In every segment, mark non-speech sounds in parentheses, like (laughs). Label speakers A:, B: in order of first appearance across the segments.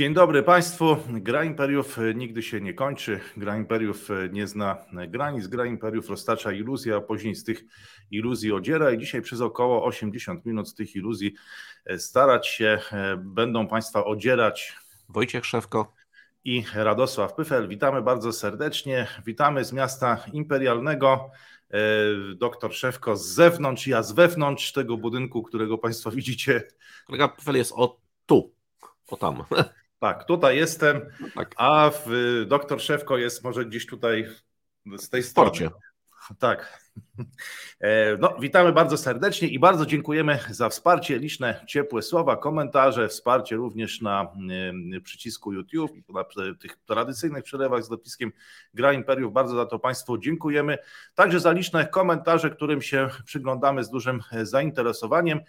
A: Dzień dobry Państwu. Gra Imperiów nigdy się nie kończy. Gra Imperiów nie zna granic. Gra Imperiów roztacza iluzje, a później z tych iluzji odziera. I dzisiaj przez około 80 minut z tych iluzji starać się będą Państwa odzierać
B: Wojciech Szewko
A: i Radosław Pyfel. Witamy bardzo serdecznie. Witamy z miasta imperialnego. Doktor Szewko z zewnątrz, ja z wewnątrz tego budynku, którego Państwo widzicie.
B: Kolega Pyfel jest o tu, o tam. (laughs)
A: Tak, tutaj jestem, no tak. a w, doktor Szewko jest może gdzieś tutaj z tej strony. Tak. E, no, witamy bardzo serdecznie i bardzo dziękujemy za wsparcie, liczne ciepłe słowa, komentarze, wsparcie również na e, przycisku YouTube i na tych tradycyjnych przelewach z dopiskiem Gra Imperiów. Bardzo za to Państwu dziękujemy. Także za liczne komentarze, którym się przyglądamy z dużym zainteresowaniem.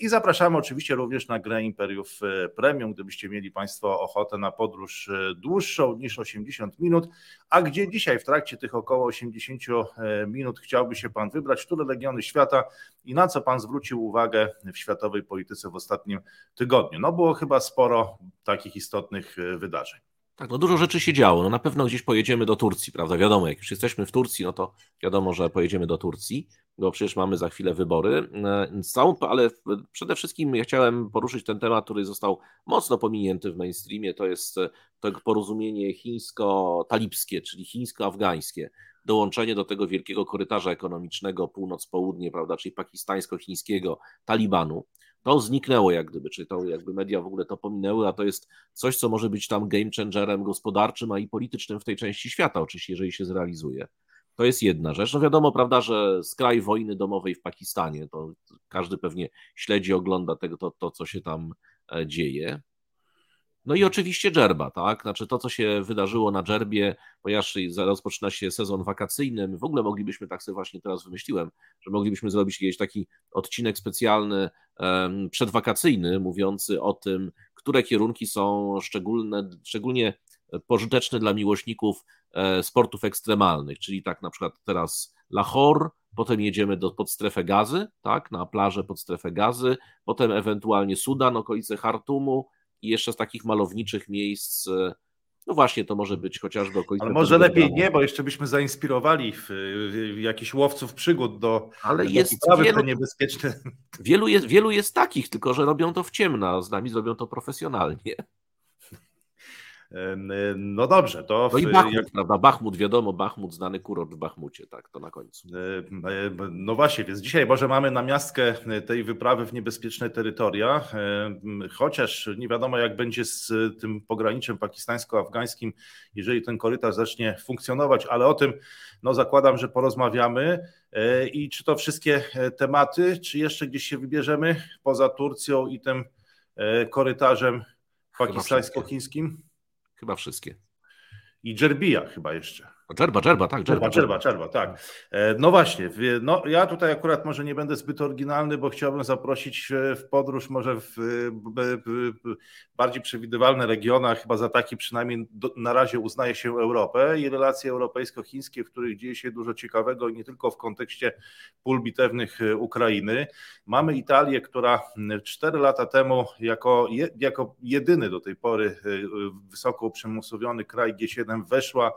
A: I zapraszamy oczywiście również na grę Imperiów e, Premium, gdybyście mieli Państwo ochotę na podróż e, dłuższą niż 80 minut. A gdzie dzisiaj w trakcie tych około 80 e, minut chciałby się Pan wybrać, które regiony świata i na co Pan zwrócił uwagę w światowej polityce w ostatnim tygodniu? No było chyba sporo takich istotnych wydarzeń.
B: Tak, no dużo rzeczy się działo. No na pewno gdzieś pojedziemy do Turcji, prawda? Wiadomo, jak już jesteśmy w Turcji, no to wiadomo, że pojedziemy do Turcji, bo przecież mamy za chwilę wybory. E, całą, ale przede wszystkim ja chciałem poruszyć ten temat, który został mocno pominięty w mainstreamie. To jest e, to porozumienie chińsko-talibskie, czyli chińsko-afgańskie. Dołączenie do tego wielkiego korytarza ekonomicznego północ-południe, prawda, czyli pakistańsko-chińskiego Talibanu to zniknęło jak gdyby, czy to jakby media w ogóle to pominęły, a to jest coś, co może być tam game changerem gospodarczym, a i politycznym w tej części świata, oczywiście, jeżeli się zrealizuje. To jest jedna rzecz. No wiadomo, prawda, że skraj wojny domowej w Pakistanie, to każdy pewnie śledzi, ogląda tego, to, to co się tam e, dzieje. No i oczywiście Dżerba, tak? Znaczy to, co się wydarzyło na Dżerbie, ponieważ rozpoczyna się sezon wakacyjny, w ogóle moglibyśmy, tak sobie właśnie teraz wymyśliłem, że moglibyśmy zrobić jakiś taki odcinek specjalny, um, przedwakacyjny, mówiący o tym, które kierunki są szczególne, szczególnie pożyteczne dla miłośników e, sportów ekstremalnych, czyli tak na przykład teraz Lahore, potem jedziemy do, pod strefę gazy, tak, na plażę pod strefę gazy, potem ewentualnie Sudan, okolice Hartumu, i jeszcze z takich malowniczych miejsc, e, no właśnie, to może być chociażby okolice.
A: Ale może lepiej nie, bo jeszcze byśmy zainspirowali w, w jakichś łowców przygód do
B: Ale jest wielu, niebezpieczne. Wielu jest, wielu jest takich, tylko że robią to w ciemno, z nami zrobią to profesjonalnie.
A: No dobrze, to.
B: No i Bachmut, jak... prawda? Bachmut, wiadomo, Bachmut, znany kurort w Bachmucie, tak, to na końcu.
A: No właśnie, więc dzisiaj może mamy na miastkę tej wyprawy w niebezpieczne terytoria, chociaż nie wiadomo, jak będzie z tym pograniczem pakistańsko-afgańskim, jeżeli ten korytarz zacznie funkcjonować, ale o tym, no zakładam, że porozmawiamy. E, I czy to wszystkie e, tematy, czy jeszcze gdzieś się wybierzemy poza Turcją i tym e, korytarzem pakistańsko-chińskim?
B: Chyba wszystkie.
A: I Dżerbija chyba jeszcze.
B: Dżerba, Dżerba, tak,
A: Dżerba, Dżerba, Dżerba, tak. E, no właśnie, no ja tutaj akurat może nie będę zbyt oryginalny, bo chciałbym zaprosić e, w podróż może w bardziej przewidywalne regiony, a chyba za taki przynajmniej na razie uznaje się Europę i relacje europejsko-chińskie, w których dzieje się dużo ciekawego i nie tylko w kontekście pól bitewnych e, Ukrainy. Mamy Italię, która cztery lata temu jako, jako jedyny do tej pory wysoko uprzemysłowiony kraj G7 weszła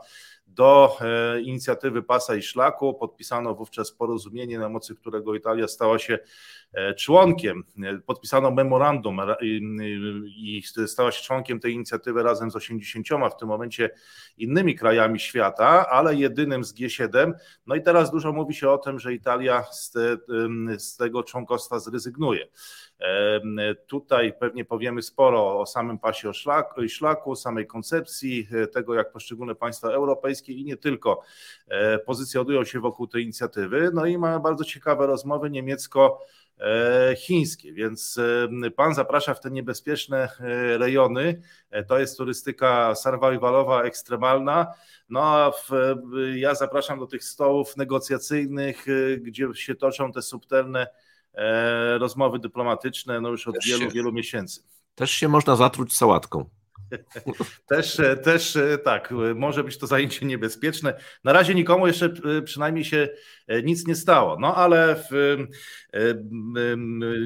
A: do e, inicjatywy Pasa i Szlaku. Podpisano wówczas porozumienie, na mocy którego Italia stała się e, członkiem. Podpisano memorandum i stała się członkiem tej inicjatywy razem z 80 w tym momencie innymi krajami świata, ale jedynym z G7. No i teraz dużo mówi się o tym, że Italia z, te, z tego członkostwa zrezygnuje. Tutaj pewnie powiemy sporo o samym pasie o szlaku, samej koncepcji e, tego, jak poszczególne państwa europejskie i nie tylko e, pozycjonują się wokół tej inicjatywy. No i mamy bardzo ciekawe rozmowy niemiecko- chińskie, więc pan zaprasza w te niebezpieczne e, rejony. To jest turystyka survivalowa, ekstremalna. No a w, ja zapraszam do tych stołów negocjacyjnych, gdzie się toczą te subtelne E, rozmowy dyplomatyczne no już od też wielu, się, wielu miesięcy.
B: Też się można zatruć sałatką. (laughs)
A: Też, też tak, może być to zajęcie niebezpieczne. Na razie nikomu jeszcze przynajmniej się nic nie stało. No ale w,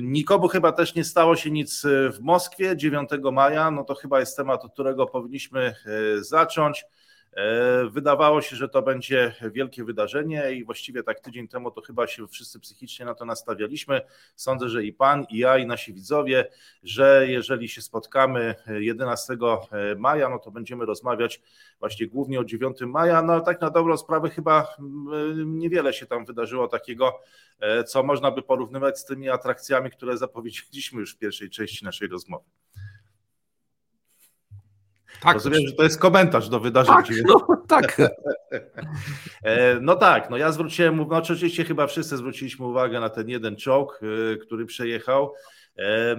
A: nikomu chyba też nie stało się nic w Moskwie 9 maja. No to chyba jest temat, od którego powinniśmy zacząć. E, wydawało się, że to będzie wielkie wydarzenie i właściwie tak tydzień temu to chyba się wszyscy psychicznie na to nastawialiśmy. Sądzę, że i pan, i ja, i nasi widzowie, że jeżeli się spotkamy 11 maja, no to będziemy rozmawiać właśnie głównie o 9 maja, no tak na dobrą sprawę chyba mm, niewiele się tam wydarzyło takiego, e, co można by porównywać z tymi atrakcjami, które zapowiedzieliśmy już w pierwszej części naszej rozmowy. Tak. Rozumiem, że to jest komentarz do wydarzeń.
B: Tak, no, tak. (laughs) (laughs)
A: E, no tak, no ja zwróciłem, no oczywiście chyba wszyscy zwróciliśmy uwagę na ten jeden czołg, e, który przejechał. E,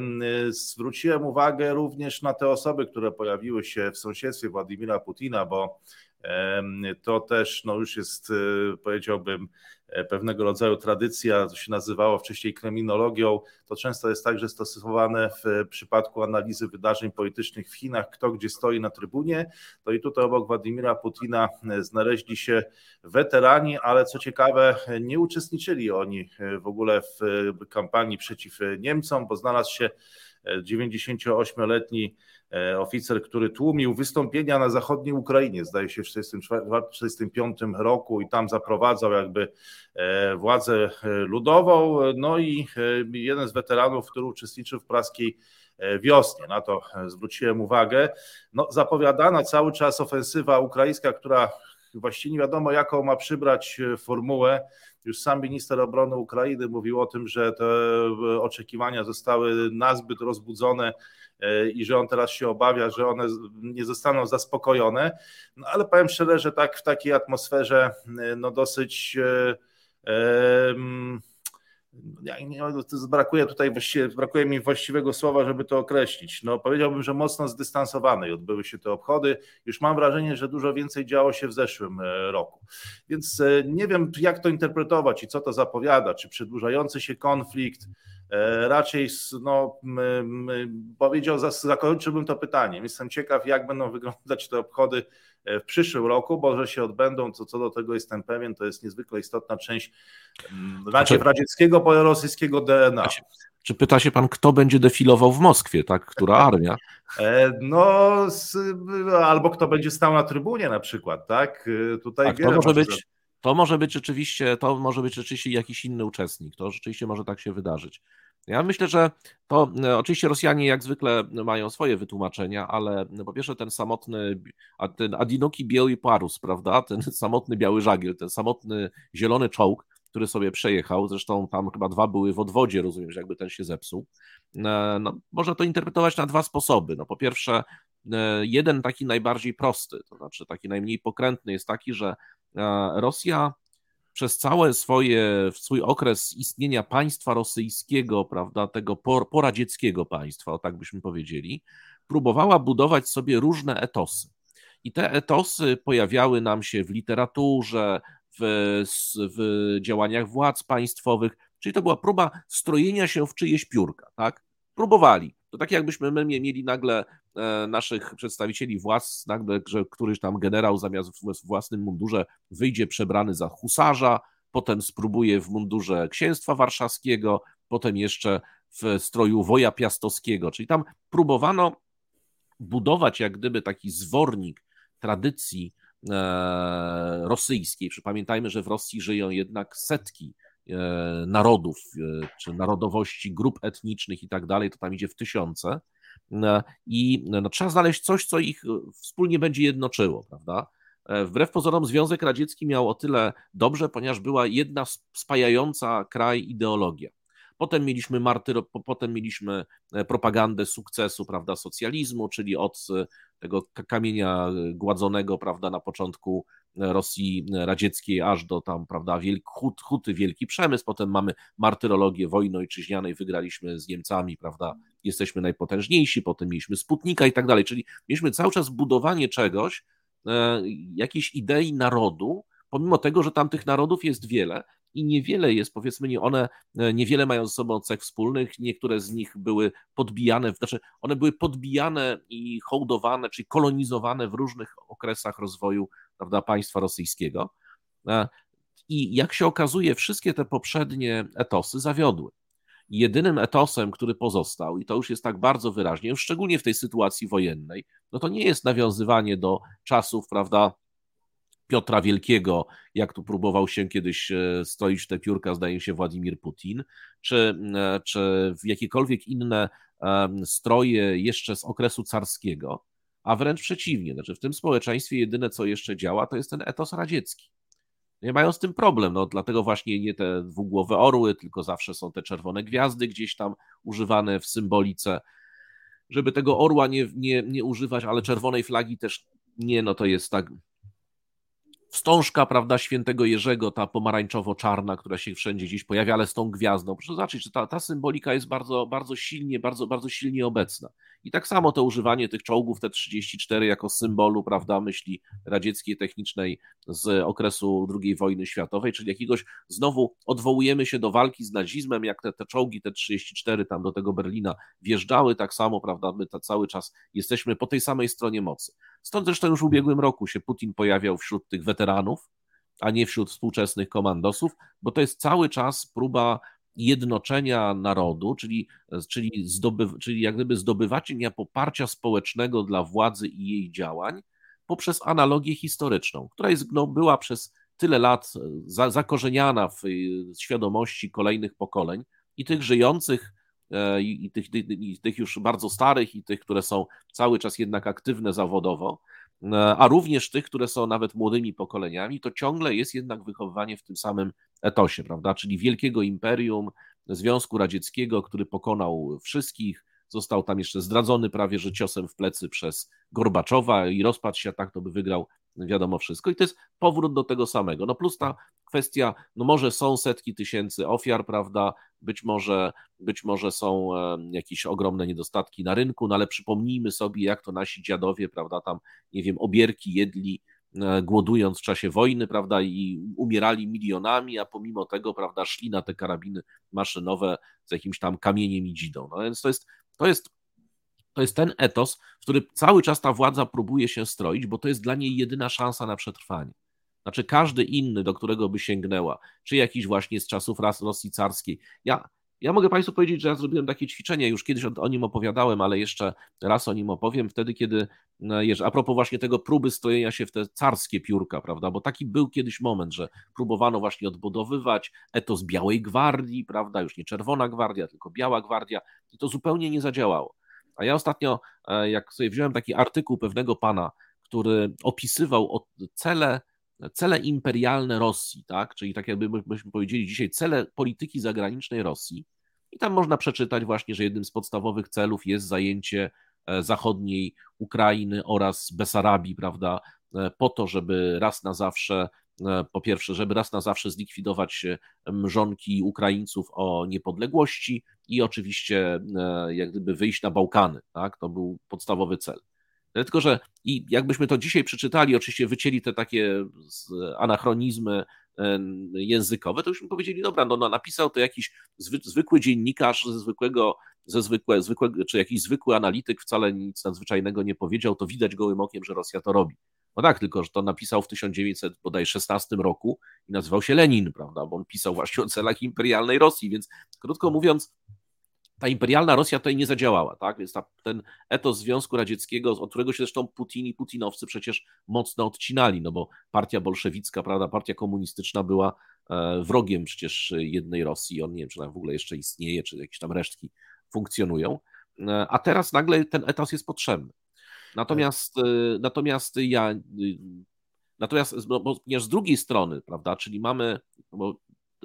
A: zwróciłem uwagę również na te osoby, które pojawiły się w sąsiedztwie Władimira Putina, bo to też no już jest, powiedziałbym, pewnego rodzaju tradycja, to się nazywało wcześniej kryminologią. To często jest także stosowane w przypadku analizy wydarzeń politycznych w Chinach, kto gdzie stoi na trybunie. To i tutaj obok Władimira Putina e, znaleźli się weterani, ale co ciekawe, nie uczestniczyli oni e, w ogóle w kampanii przeciw Niemcom, bo znalazł się 98-letni E, oficer, który tłumił wystąpienia na zachodniej Ukrainie, zdaje się w 1945 roku i tam zaprowadzał jakby e, władzę e, ludową. No i jeden z weteranów, który uczestniczył w praskiej wiosnie, na to zwróciłem uwagę. No, zapowiadana cały czas ofensywa ukraińska, która właściwie nie wiadomo jaką ma przybrać formułę. Już sam minister obrony Ukrainy mówił o tym, że te oczekiwania zostały nazbyt rozbudzone E, i że on teraz się obawia, że one nie zostaną zaspokojone. No ale powiem szczerze, że tak w takiej atmosferze e, no dosyć e, brakuje tutaj brakuje mi właściwego słowa, żeby to określić. No, powiedziałbym, że mocno zdystansowane odbyły się te obchody. Już mam wrażenie, że dużo więcej działo się w zeszłym roku. Więc nie wiem, jak to interpretować i co to zapowiada. Czy przedłużający się konflikt, E, raczej no, powiedział, zakończyłbym to pytaniem. Jestem ciekaw, jak będą wyglądać te obchody e, w przyszłym roku, bo że się odbędą, co, co do tego jestem pewien, to jest niezwykle istotna część znaczy, radzieckiego, rosyjskiego DNA.
B: Czy pyta się pan, kto będzie defilował w Moskwie, tak? Która (laughs) armia?
A: E, no, albo kto będzie stał na trybunie na przykład, tak?
B: Tutaj tak, to może być. To może być rzeczywiście, to może być rzeczywiście jakiś inny uczestnik. To rzeczywiście może tak się wydarzyć. Ja myślę, że to e, oczywiście Rosjanie jak zwykle mają swoje wytłumaczenia, ale no, po pierwsze ten samotny, ten Adinoki Biały Parus, prawda, ten (laughs) samotny biały żagiel, ten samotny zielony czołg, który sobie przejechał, zresztą tam chyba dwa były w odwodzie, rozumiem, że jakby ten się zepsuł. E, no, można to interpretować na dwa sposoby. No, po pierwsze, e, jeden taki najbardziej prosty, to znaczy taki najmniej pokrętny jest taki, że Rosja przez całe swoje, swój okres istnienia państwa rosyjskiego, prawda, tego poradzieckiego państwa, o tak byśmy powiedzieli, próbowała budować sobie różne etosy. I te etosy pojawiały nam się w literaturze, w, w działaniach władz państwowych, czyli to była próba strojenia się w czyjeś piórka, tak? Próbowali. To tak jakbyśmy my mieli nagle e, naszych przedstawicieli władz, nagle, że któryś tam generał zamiast w własnym mundurze wyjdzie przebrany za husarza, potem spróbuje w mundurze księstwa warszawskiego, potem jeszcze w stroju woja piastowskiego, czyli tam próbowano budować jak gdyby taki zwornik tradycji e, rosyjskiej. Przypamiętajmy, że w Rosji żyją jednak setki narodów, e, czy narodowości, grup etnicznych i tak dalej, to tam idzie w tysiące. E, I no, trzeba znaleźć coś, co ich wspólnie będzie jednoczyło, prawda? Wbrew pozorom Związek Radziecki miał o tyle dobrze, ponieważ była jedna spajająca kraj ideologia. Potem mieliśmy martyr, potem mieliśmy propagandę sukcesu, prawda, socjalizmu, czyli od tego kamienia gładzonego, prawda, na początku Rosji radzieckiej aż do tam, prawda, wielk, hut, huty, wielki przemysł, potem mamy martyrologię wojny ojczyźnianej, wygraliśmy z Niemcami, prawda, jesteśmy najpotężniejsi, potem mieliśmy Sputnika i tak dalej, czyli mieliśmy cały czas budowanie czegoś, e, jakiejś idei narodu, pomimo tego, że tam tych narodów jest wiele i niewiele jest, powiedzmy, nie one niewiele mają ze sobą cech wspólnych, niektóre z nich były podbijane, znaczy one były podbijane i hołdowane, czyli kolonizowane w różnych okresach rozwoju prawda, państwa rosyjskiego. I jak się okazuje, wszystkie te poprzednie etosy zawiodły. Jedynym etosem, który pozostał, i to już jest tak bardzo wyraźnie, szczególnie w tej sytuacji wojennej, no to nie jest nawiązywanie do czasów, prawda, Piotra Wielkiego, jak tu próbował się kiedyś e, stroić te piórka, zdaje się, Władimir Putin, czy, e, czy w jakiekolwiek inne stroje jeszcze z okresu carskiego, a wręcz przeciwnie. Znaczy w tym społeczeństwie jedyne, co jeszcze działa, to jest ten etos radziecki. Nie mają z tym problem, no dlatego właśnie nie te dwugłowe orły, tylko zawsze są te czerwone gwiazdy gdzieś tam używane w symbolice. Żeby tego orła nie, nie, nie używać, ale czerwonej flagi też nie, no to jest tak wstążka, prawda, świętego Jerzego, ta pomarańczowo-czarna, która się wszędzie gdzieś pojawia, ale z tą gwiazdą. Proszę zobaczyć, że ta, ta symbolika jest bardzo, bardzo silnie, bardzo, bardzo silnie obecna. I tak samo to używanie tych czołgów T-34 jako symbolu, prawda, myśli radzieckiej technicznej z okresu II wojny światowej, czyli jakiegoś, znowu odwołujemy się do walki z nazizmem, jak te, te czołgi T-34 tam do tego Berlina wjeżdżały, tak samo, prawda, my to cały czas jesteśmy po tej samej stronie mocy. Stąd zresztą już w ubiegłym roku się Putin pojawiał wśród tych weteranów, a nie wśród współczesnych komandosów, bo to jest cały czas próba jednoczenia narodu, czyli, czyli, zdobyw, czyli jak gdyby zdobywania poparcia społecznego dla władzy i jej działań poprzez analogię historyczną, która jest, no, była przez tyle lat za, zakorzeniana w świadomości kolejnych pokoleń i tych żyjących, e, i tych, i tych już bardzo starych, i tych, które są cały czas jednak aktywne zawodowo, e, a również tych, które są nawet młodymi pokoleniami, to ciągle jest jednak wychowywanie w tym samym etosie, prawda? Czyli wielkiego imperium Związku Radzieckiego, który pokonał wszystkich, został tam jeszcze zdradzony prawie że ciosem w plecy przez Gorbaczowa i rozpadł się tak, to by wygrał wiadomo wszystko. I to jest powrót do tego samego. No plus ta kwestia, no może są setki tysięcy ofiar, prawda? Być może, być może są jakieś ogromne niedostatki na rynku, no ale przypomnijmy sobie, jak to nasi dziadowie, prawda, tam, nie wiem, obierki jedli E, głodując w czasie wojny, prawda, i umierali milionami, a pomimo tego, prawda, szli na te karabiny maszynowe z jakimś tam kamieniem i dzidą. No więc to jest, to jest, to jest ten etos, w który cały czas ta władza próbuje się stroić, bo to jest dla niej jedyna szansa na przetrwanie. Znaczy każdy inny, do którego by sięgnęła, czy jakiś właśnie z czasów Rosji carskiej. Ja ja mogę Państwu powiedzieć, że ja zrobiłem takie ćwiczenie, już kiedyś o, o, nim opowiadałem, ale jeszcze raz o nim opowiem, wtedy kiedy, no, a propos właśnie tego próby strojenia się w te carskie piórka, prawda, bo taki był kiedyś moment, że próbowano właśnie odbudowywać etos Białej Gwardii, prawda, już nie Czerwona Gwardia, tylko Biała Gwardia i to zupełnie nie zadziałało. A ja ostatnio, e, jak sobie wziąłem taki artykuł pewnego pana, który opisywał cele cele imperialne Rosji, tak? czyli tak jakby byśmy powiedzieli dzisiaj cele polityki zagranicznej Rosji. I tam można przeczytać właśnie, że jednym z podstawowych celów jest zajęcie e, zachodniej Ukrainy oraz Besarabii, prawda, e, po to, żeby raz na zawsze, po pierwsze, żeby raz na zawsze zlikwidować mrzonki Ukraińców o niepodległości i oczywiście jak gdyby wyjść na Bałkany, tak, to był podstawowy cel. Tylko, że i jakbyśmy to dzisiaj przeczytali, oczywiście wycięli te takie anachronizmy językowe, to już powiedzieli, dobra, no, no napisał to jakiś zwykły dziennikarz ze zwykłego, ze zwykłe, zwykłego, czy jakiś zwykły analityk wcale nic nadzwyczajnego nie powiedział, to widać gołym okiem, że Rosja to robi. No tak, tylko że to napisał w 1916 roku i nazywał się Lenin, prawda, bo on pisał właśnie o celach imperialnej Rosji, więc krótko mówiąc, ta imperialna Rosja tutaj nie zadziałała, tak? Więc ta, ten etos Związku Radzieckiego, od którego się zresztą Putin i putinowcy przecież mocno odcinali, no bo partia bolszewicka, prawda, partia komunistyczna była e, wrogiem przecież jednej Rosji, on nie wiem, czy tam w ogóle jeszcze istnieje, czy jakieś tam resztki funkcjonują, e, a teraz nagle ten etos jest potrzebny. Natomiast, e, natomiast ja, natomiast, bo, z drugiej strony, prawda, czyli mamy, bo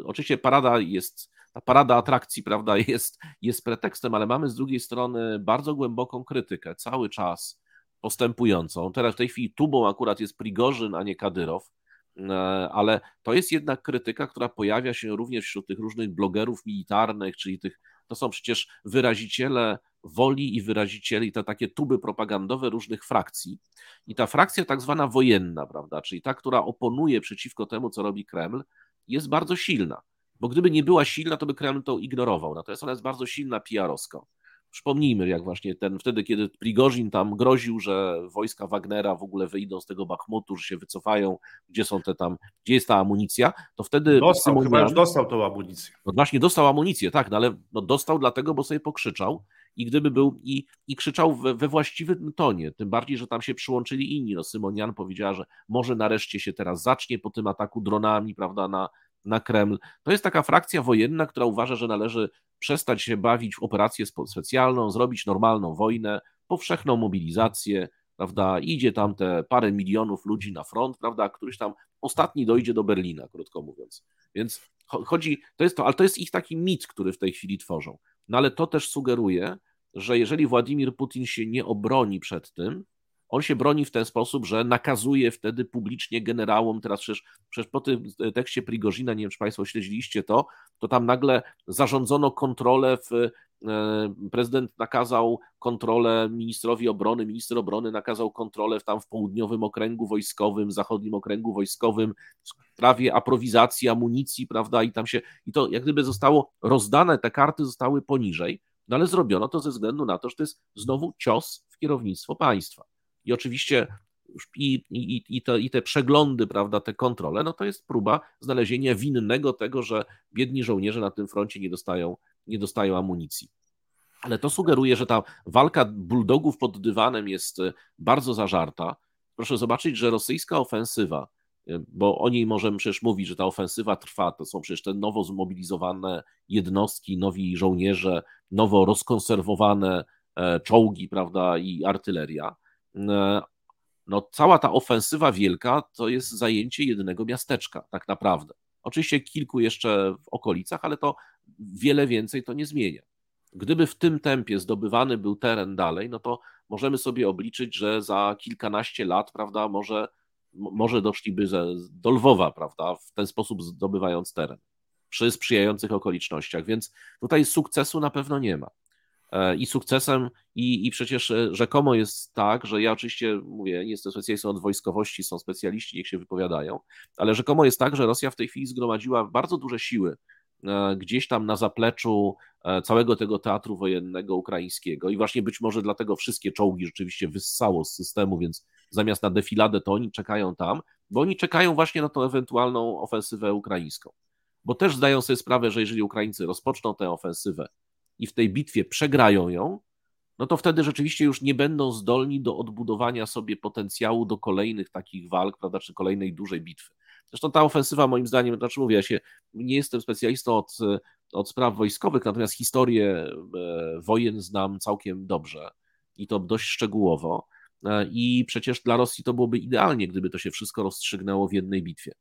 B: oczywiście parada jest ta parada atrakcji, prawda, (laughs) jest, jest pretekstem, ale mamy z drugiej strony bardzo głęboką krytykę, cały czas postępującą. Teraz w tej chwili tubą akurat jest Prigorzyn, a nie Kadyrow, e, ale to jest jednak krytyka, która pojawia się również wśród tych różnych blogerów militarnych, czyli tych, to są przecież wyraziciele woli i wyrazicieli, te takie tuby propagandowe różnych frakcji. I ta frakcja tak zwana wojenna, prawda, czyli ta, która oponuje przeciwko temu, co robi Kreml, jest bardzo silna. Bo gdyby nie była silna, to by Kreml to ignorował. Natomiast ona jest bardzo silna PR-owsko. Przypomnijmy, jak właśnie ten, wtedy, kiedy Prigorzin tam groził, że wojska Wagnera w ogóle wyjdą z tego Bachmutu, że się wycofają, gdzie są te tam, gdzie jest ta amunicja, to wtedy.
A: Dostał, Symonian, chyba już dostał tą amunicję.
B: No właśnie dostał amunicję, tak, no ale no dostał dlatego, bo sobie pokrzyczał i gdyby był i, i krzyczał we, we, właściwym tonie, tym bardziej, że tam się przyłączyli inni. No, Symonian powiedziała, że może nareszcie się teraz zacznie po tym ataku dronami, prawda, na, na Kreml. To jest taka frakcja wojenna, która uważa, że należy przestać się bawić w operację specjalną, zrobić normalną wojnę, powszechną mobilizację, prawda? Idzie tam te parę milionów ludzi na front, prawda? Któryś tam ostatni dojdzie do Berlina, krótko mówiąc. Więc chodzi, to jest to, ale to jest ich taki mit, który w tej chwili tworzą. No ale to też sugeruje, że jeżeli Władimir Putin się nie obroni przed tym, on się broni w ten sposób, że nakazuje wtedy publicznie generałom, teraz przecież, przecież po tym tekście Prigozina, nie wiem czy Państwo śledziliście to, to tam nagle zarządzono kontrolę w e, prezydent nakazał kontrolę ministrowi obrony, minister obrony nakazał kontrolę tam w południowym okręgu wojskowym, zachodnim okręgu wojskowym w sprawie aprowizacji, amunicji, prawda, i tam się, i to jak gdyby zostało rozdane, te karty zostały poniżej, no ale zrobiono to ze względu na to, że to jest znowu cios w kierownictwo państwa. I oczywiście i, i, i, te, i te przeglądy, prawda, te kontrole, no to jest próba znalezienia winnego tego, że biedni żołnierze na tym froncie nie dostają, nie dostają amunicji. Ale to sugeruje, że ta walka bulldogów pod dywanem jest e, bardzo zażarta. Proszę zobaczyć, że rosyjska ofensywa, e, bo o niej możemy przecież mówić, że ta ofensywa trwa, to są przecież te nowo zmobilizowane jednostki, nowi żołnierze, nowo rozkonserwowane e, czołgi, prawda, i artyleria no cała ta ofensywa wielka to jest zajęcie jednego miasteczka, tak naprawdę. Oczywiście kilku jeszcze w okolicach, ale to wiele więcej to nie zmienia. Gdyby w tym tempie zdobywany był teren dalej, no to możemy sobie obliczyć, że za kilkanaście lat, prawda, może, może doszliby do Lwowa, prawda, w ten sposób zdobywając teren przy sprzyjających okolicznościach, więc tutaj sukcesu na pewno nie ma. E, i sukcesem, i, i przecież e, rzekomo jest tak, że ja oczywiście mówię, nie jestem specjalistą od wojskowości, są specjaliści, niech się wypowiadają, ale rzekomo jest tak, że Rosja w tej chwili zgromadziła bardzo duże siły e, gdzieś tam na zapleczu całego tego teatru wojennego ukraińskiego i właśnie być może dlatego wszystkie czołgi rzeczywiście wyssało z systemu, więc zamiast na defiladę to oni czekają tam, bo oni czekają właśnie na tą ewentualną ofensywę ukraińską. Bo też zdają sobie sprawę, że jeżeli Ukraińcy rozpoczną tę ofensywę i w tej bitwie przegrają ją, no to wtedy rzeczywiście już nie będą zdolni do odbudowania sobie potencjału do kolejnych takich walk, prawda, czy kolejnej dużej bitwy. Zresztą ta ofensywa, moim zdaniem, znaczy mówię, ja się nie jestem specjalistą od, od spraw wojskowych, natomiast historię e, wojen znam całkiem dobrze i to dość szczegółowo. E, I przecież dla Rosji to byłoby idealnie, gdyby to się wszystko rozstrzygnęło w jednej bitwie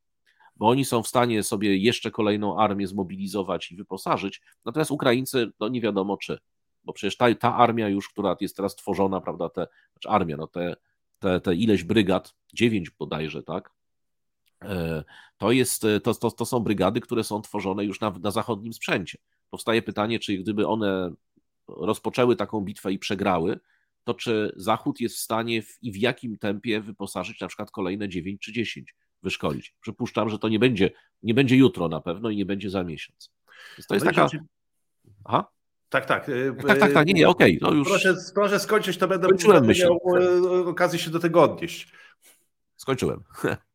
B: bo oni są w stanie sobie jeszcze kolejną armię zmobilizować i wyposażyć, natomiast Ukraińcy, no nie wiadomo czy, bo przecież ta, ta armia już, która jest teraz tworzona, prawda, te, znaczy armia, no te, te, te ileś brygad, dziewięć bodajże, tak, e, to, jest, to, to, to są brygady, które są tworzone już na, na zachodnim sprzęcie. Powstaje pytanie, czy gdyby one rozpoczęły taką bitwę i przegrały, to czy Zachód jest w stanie w, i w jakim tempie wyposażyć na przykład kolejne 9 czy 10 wyszkolić. Przypuszczam, że to nie będzie, nie będzie jutro na pewno i nie będzie za miesiąc. Więc to jest taka...
A: Aha. Tak, tak.
B: Tak, tak, tak, nie, nie, okej. Okay.
A: No już... proszę, proszę skończyć, to będę miał okazję się do tego odnieść.
B: Skończyłem. (laughs)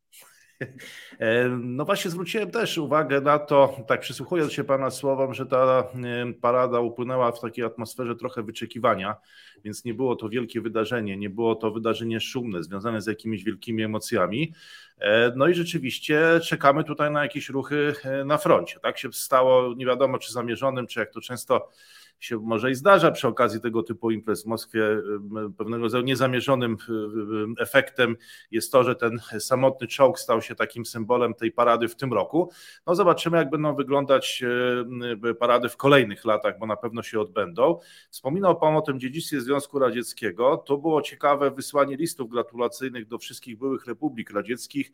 B: (laughs)
A: E, no właśnie zwróciłem też uwagę na to, tak przysłuchując się Pana słowom, że ta e, parada upłynęła w takiej atmosferze trochę wyczekiwania, więc nie było to wielkie wydarzenie, nie było to wydarzenie szumne, związane z jakimiś wielkimi emocjami. E, no i rzeczywiście czekamy tutaj na jakieś ruchy na froncie. Tak się stało, nie wiadomo czy zamierzonym, czy jak to często się może i zdarza przy okazji tego typu imprez w Moskwie. Pewnego rodzaju niezamierzonym efektem jest to, że ten samotny czołg stał się takim symbolem tej parady w tym roku. No zobaczymy, jak będą wyglądać parady w kolejnych latach, bo na pewno się odbędą. Wspominał Pan o tym dziedzictwie Związku Radzieckiego. To było ciekawe wysłanie listów gratulacyjnych do wszystkich byłych republik radzieckich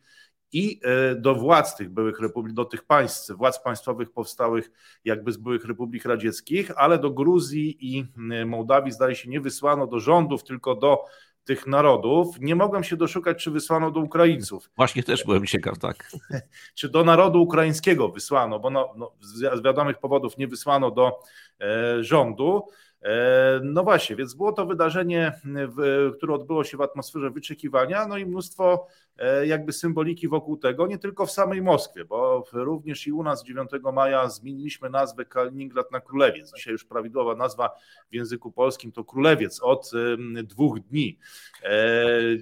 A: i e, do władz tych byłych republik, do tych państw, władz państwowych powstałych jakby z byłych republik radzieckich, ale do Gruzji i Mołdawii zdaje się nie wysłano do rządów, tylko do tych narodów. Nie mogłem się doszukać, czy wysłano do Ukraińców.
B: Właśnie też byłem ciekaw, tak. (laughs)
A: czy do narodu ukraińskiego wysłano, bo no, no, z wiadomych powodów nie wysłano do e, rządu. E, no właśnie, więc było to wydarzenie, które odbyło się w atmosferze wyczekiwania, no i mnóstwo e, jakby symboliki wokół tego, nie tylko w samej Moskwie, bo również i u nas 9 maja zmieniliśmy nazwę Kaliningrad na Królewiec. Dzisiaj już prawidłowa nazwa w języku polskim to Królewiec od dwóch dni. E,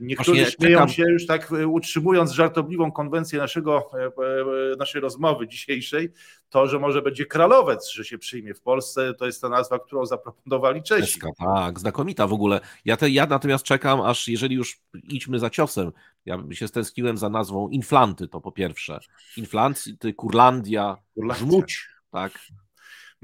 A: niektórzy Właśnie śmieją czekam. się już tak utrzymując żartobliwą konwencję naszego, naszej rozmowy dzisiejszej, to, że może będzie Kralowiec, że się przyjmie w Polsce, to jest ta nazwa, którą zaproponowali Czesi.
B: Tak, znakomita w ogóle. Ja, te, ja natomiast czekam, aż jeżeli już idźmy za ciosem, ja się stęskiłem za nazwą Inflanty, to po pierwsze. Inflanty, Kurlandia, Kurlandia. Żmudź, tak.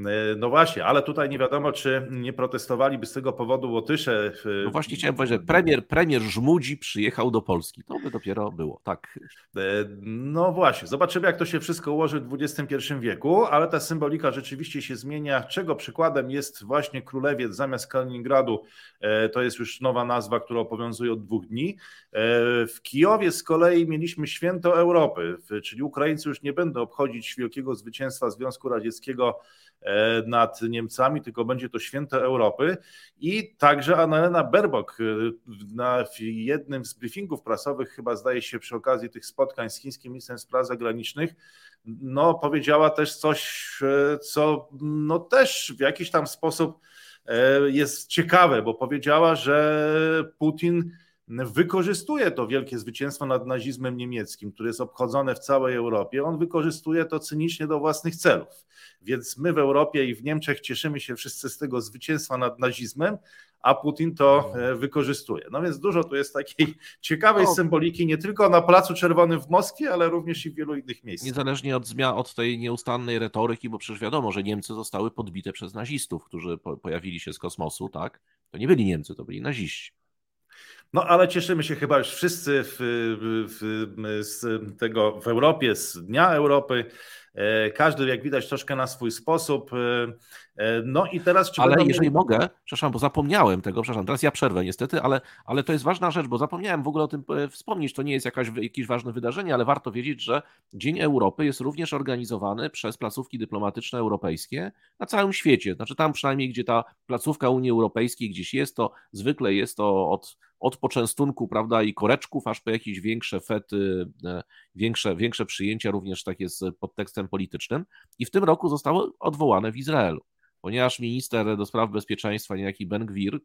A: E, no właśnie, ale tutaj nie wiadomo, czy nie protestowaliby z tego powodu Łotysze.
B: No właśnie chciałem powiedzieć, że premier, premier Żmudzi przyjechał do Polski. To by dopiero było, tak.
A: E, no właśnie, zobaczymy jak to się wszystko ułoży w XXI wieku, ale ta symbolika rzeczywiście się zmienia, czego przykładem jest właśnie Królewiec zamiast Kaliningradu, e, to jest już nowa nazwa, która obowiązuje od dwóch dni. W Kijowie z kolei mieliśmy święto Europy, czyli Ukraińcy już nie będą obchodzić wielkiego zwycięstwa Związku Radzieckiego E, nad Niemcami, tylko będzie to święto Europy. I także Annalena Baerbock e, na jednym z briefingów prasowych, chyba zdaje się przy okazji tych spotkań z chińskim ministrem spraw zagranicznych, no, powiedziała też coś, e, co no, też w jakiś tam sposób jest ciekawe, bo powiedziała, że Putin wykorzystuje to wielkie zwycięstwo nad nazizmem niemieckim, które jest obchodzone w całej Europie, on wykorzystuje to cynicznie do własnych celów. Więc my w Europie i w Niemczech cieszymy się wszyscy z tego zwycięstwa nad nazizmem, a Putin to mhm. e, wykorzystuje. No więc dużo tu jest takiej (laughs) ciekawej no. symboliki nie tylko na Placu Czerwonym w Moskwie, ale również i w wielu innych miejscach.
B: Niezależnie od zmian, od tej nieustannej retoryki, bo przecież wiadomo, że Niemcy zostały podbite przez nazistów, którzy pojawili się z kosmosu, tak? To nie byli Niemcy, to byli naziści.
A: No ale cieszymy się chyba już wszyscy w, w, z tego w Europie, z Dnia Europy. E, każdy, jak widać, troszkę na swój sposób. E, e, no i teraz.
B: Czy ale będą... jeżeli mogę, przepraszam, bo zapomniałem tego, przepraszam, teraz ja przerwę niestety, ale, ale to jest ważna rzecz, bo zapomniałem w ogóle o tym wspomnieć. To nie jest jakaś, jakieś ważne wydarzenie, ale warto wiedzieć, że Dzień Europy jest również organizowany przez placówki dyplomatyczne europejskie na całym świecie. Znaczy tam przynajmniej, gdzie ta placówka Unii Europejskiej gdzieś jest, to zwykle jest to od od poczęstunku, prawda, i koreczków, aż po jakieś większe fety, e, większe, większe przyjęcia, również takie z podtekstem politycznym. I w tym roku zostało odwołane w Izraelu, ponieważ minister do spraw bezpieczeństwa, niejaki Ben Gwir,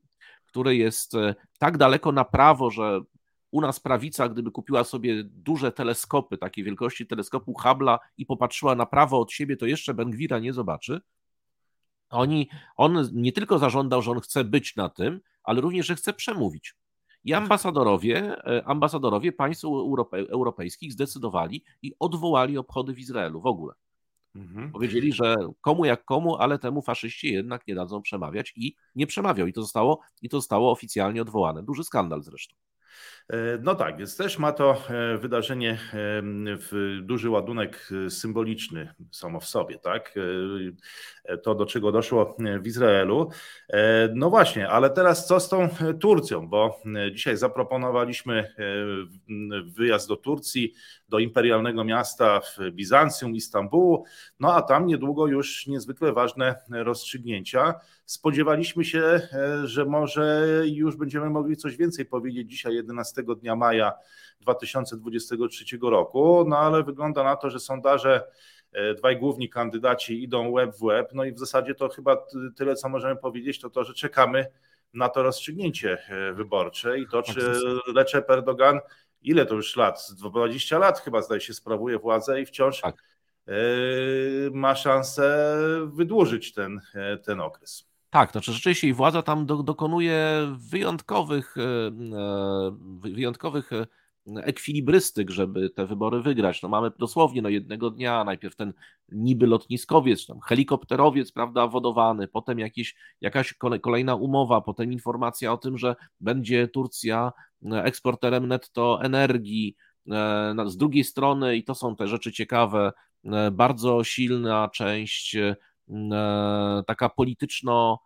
B: który jest e, tak daleko na prawo, że u nas prawica, gdyby kupiła sobie duże teleskopy, takiej wielkości teleskopu Hubble'a i popatrzyła na prawo od siebie, to jeszcze Ben Gwira nie zobaczy. Oni, on nie tylko zażądał, że on chce być na tym, ale również, że chce przemówić. I ambasadorowie, e, ambasadorowie państw europejskich zdecydowali i odwołali obchody w Izraelu w ogóle. Mhm. Powiedzieli, że komu jak komu, ale temu faszyści jednak nie dadzą przemawiać i nie przemawiał. I to zostało, i to zostało oficjalnie odwołane. Duży skandal zresztą.
A: E, no tak, więc też ma to e, wydarzenie duży ładunek e, symboliczny samo w sobie, tak? To, do czego doszło w Izraelu. No właśnie, ale teraz co z tą Turcją? Bo dzisiaj zaproponowaliśmy wyjazd do Turcji, do imperialnego miasta w Bizancjum, Istambułu, no a tam niedługo już niezwykle ważne rozstrzygnięcia. Spodziewaliśmy się, że może już będziemy mogli coś więcej powiedzieć dzisiaj, 11 dnia maja 2023 roku, no ale wygląda na to, że sondaże e, dwaj główni kandydaci idą web w web, no i w zasadzie to chyba tyle, co możemy powiedzieć, to to, że czekamy na to rozstrzygnięcie e, wyborcze. I to, czy Recep Erdogan, ile to już lat, 20 lat chyba zdaje się sprawuje władzę i wciąż tak. E, ma szansę wydłużyć ten, ten okres.
B: Tak, znaczy rzeczywiście władza tam do, dokonuje wyjątkowych, e, e, wyjątkowych e, ekwilibrystyk, żeby te wybory wygrać. No mamy dosłownie no jednego dnia, najpierw ten niby lotniskowiec, tam helikopterowiec, prawda, wodowany, potem jakieś, jakaś kolejna umowa, potem informacja o tym, że będzie Turcja eksporterem netto energii. Z drugiej strony, i to są te rzeczy ciekawe, bardzo silna część taka polityczno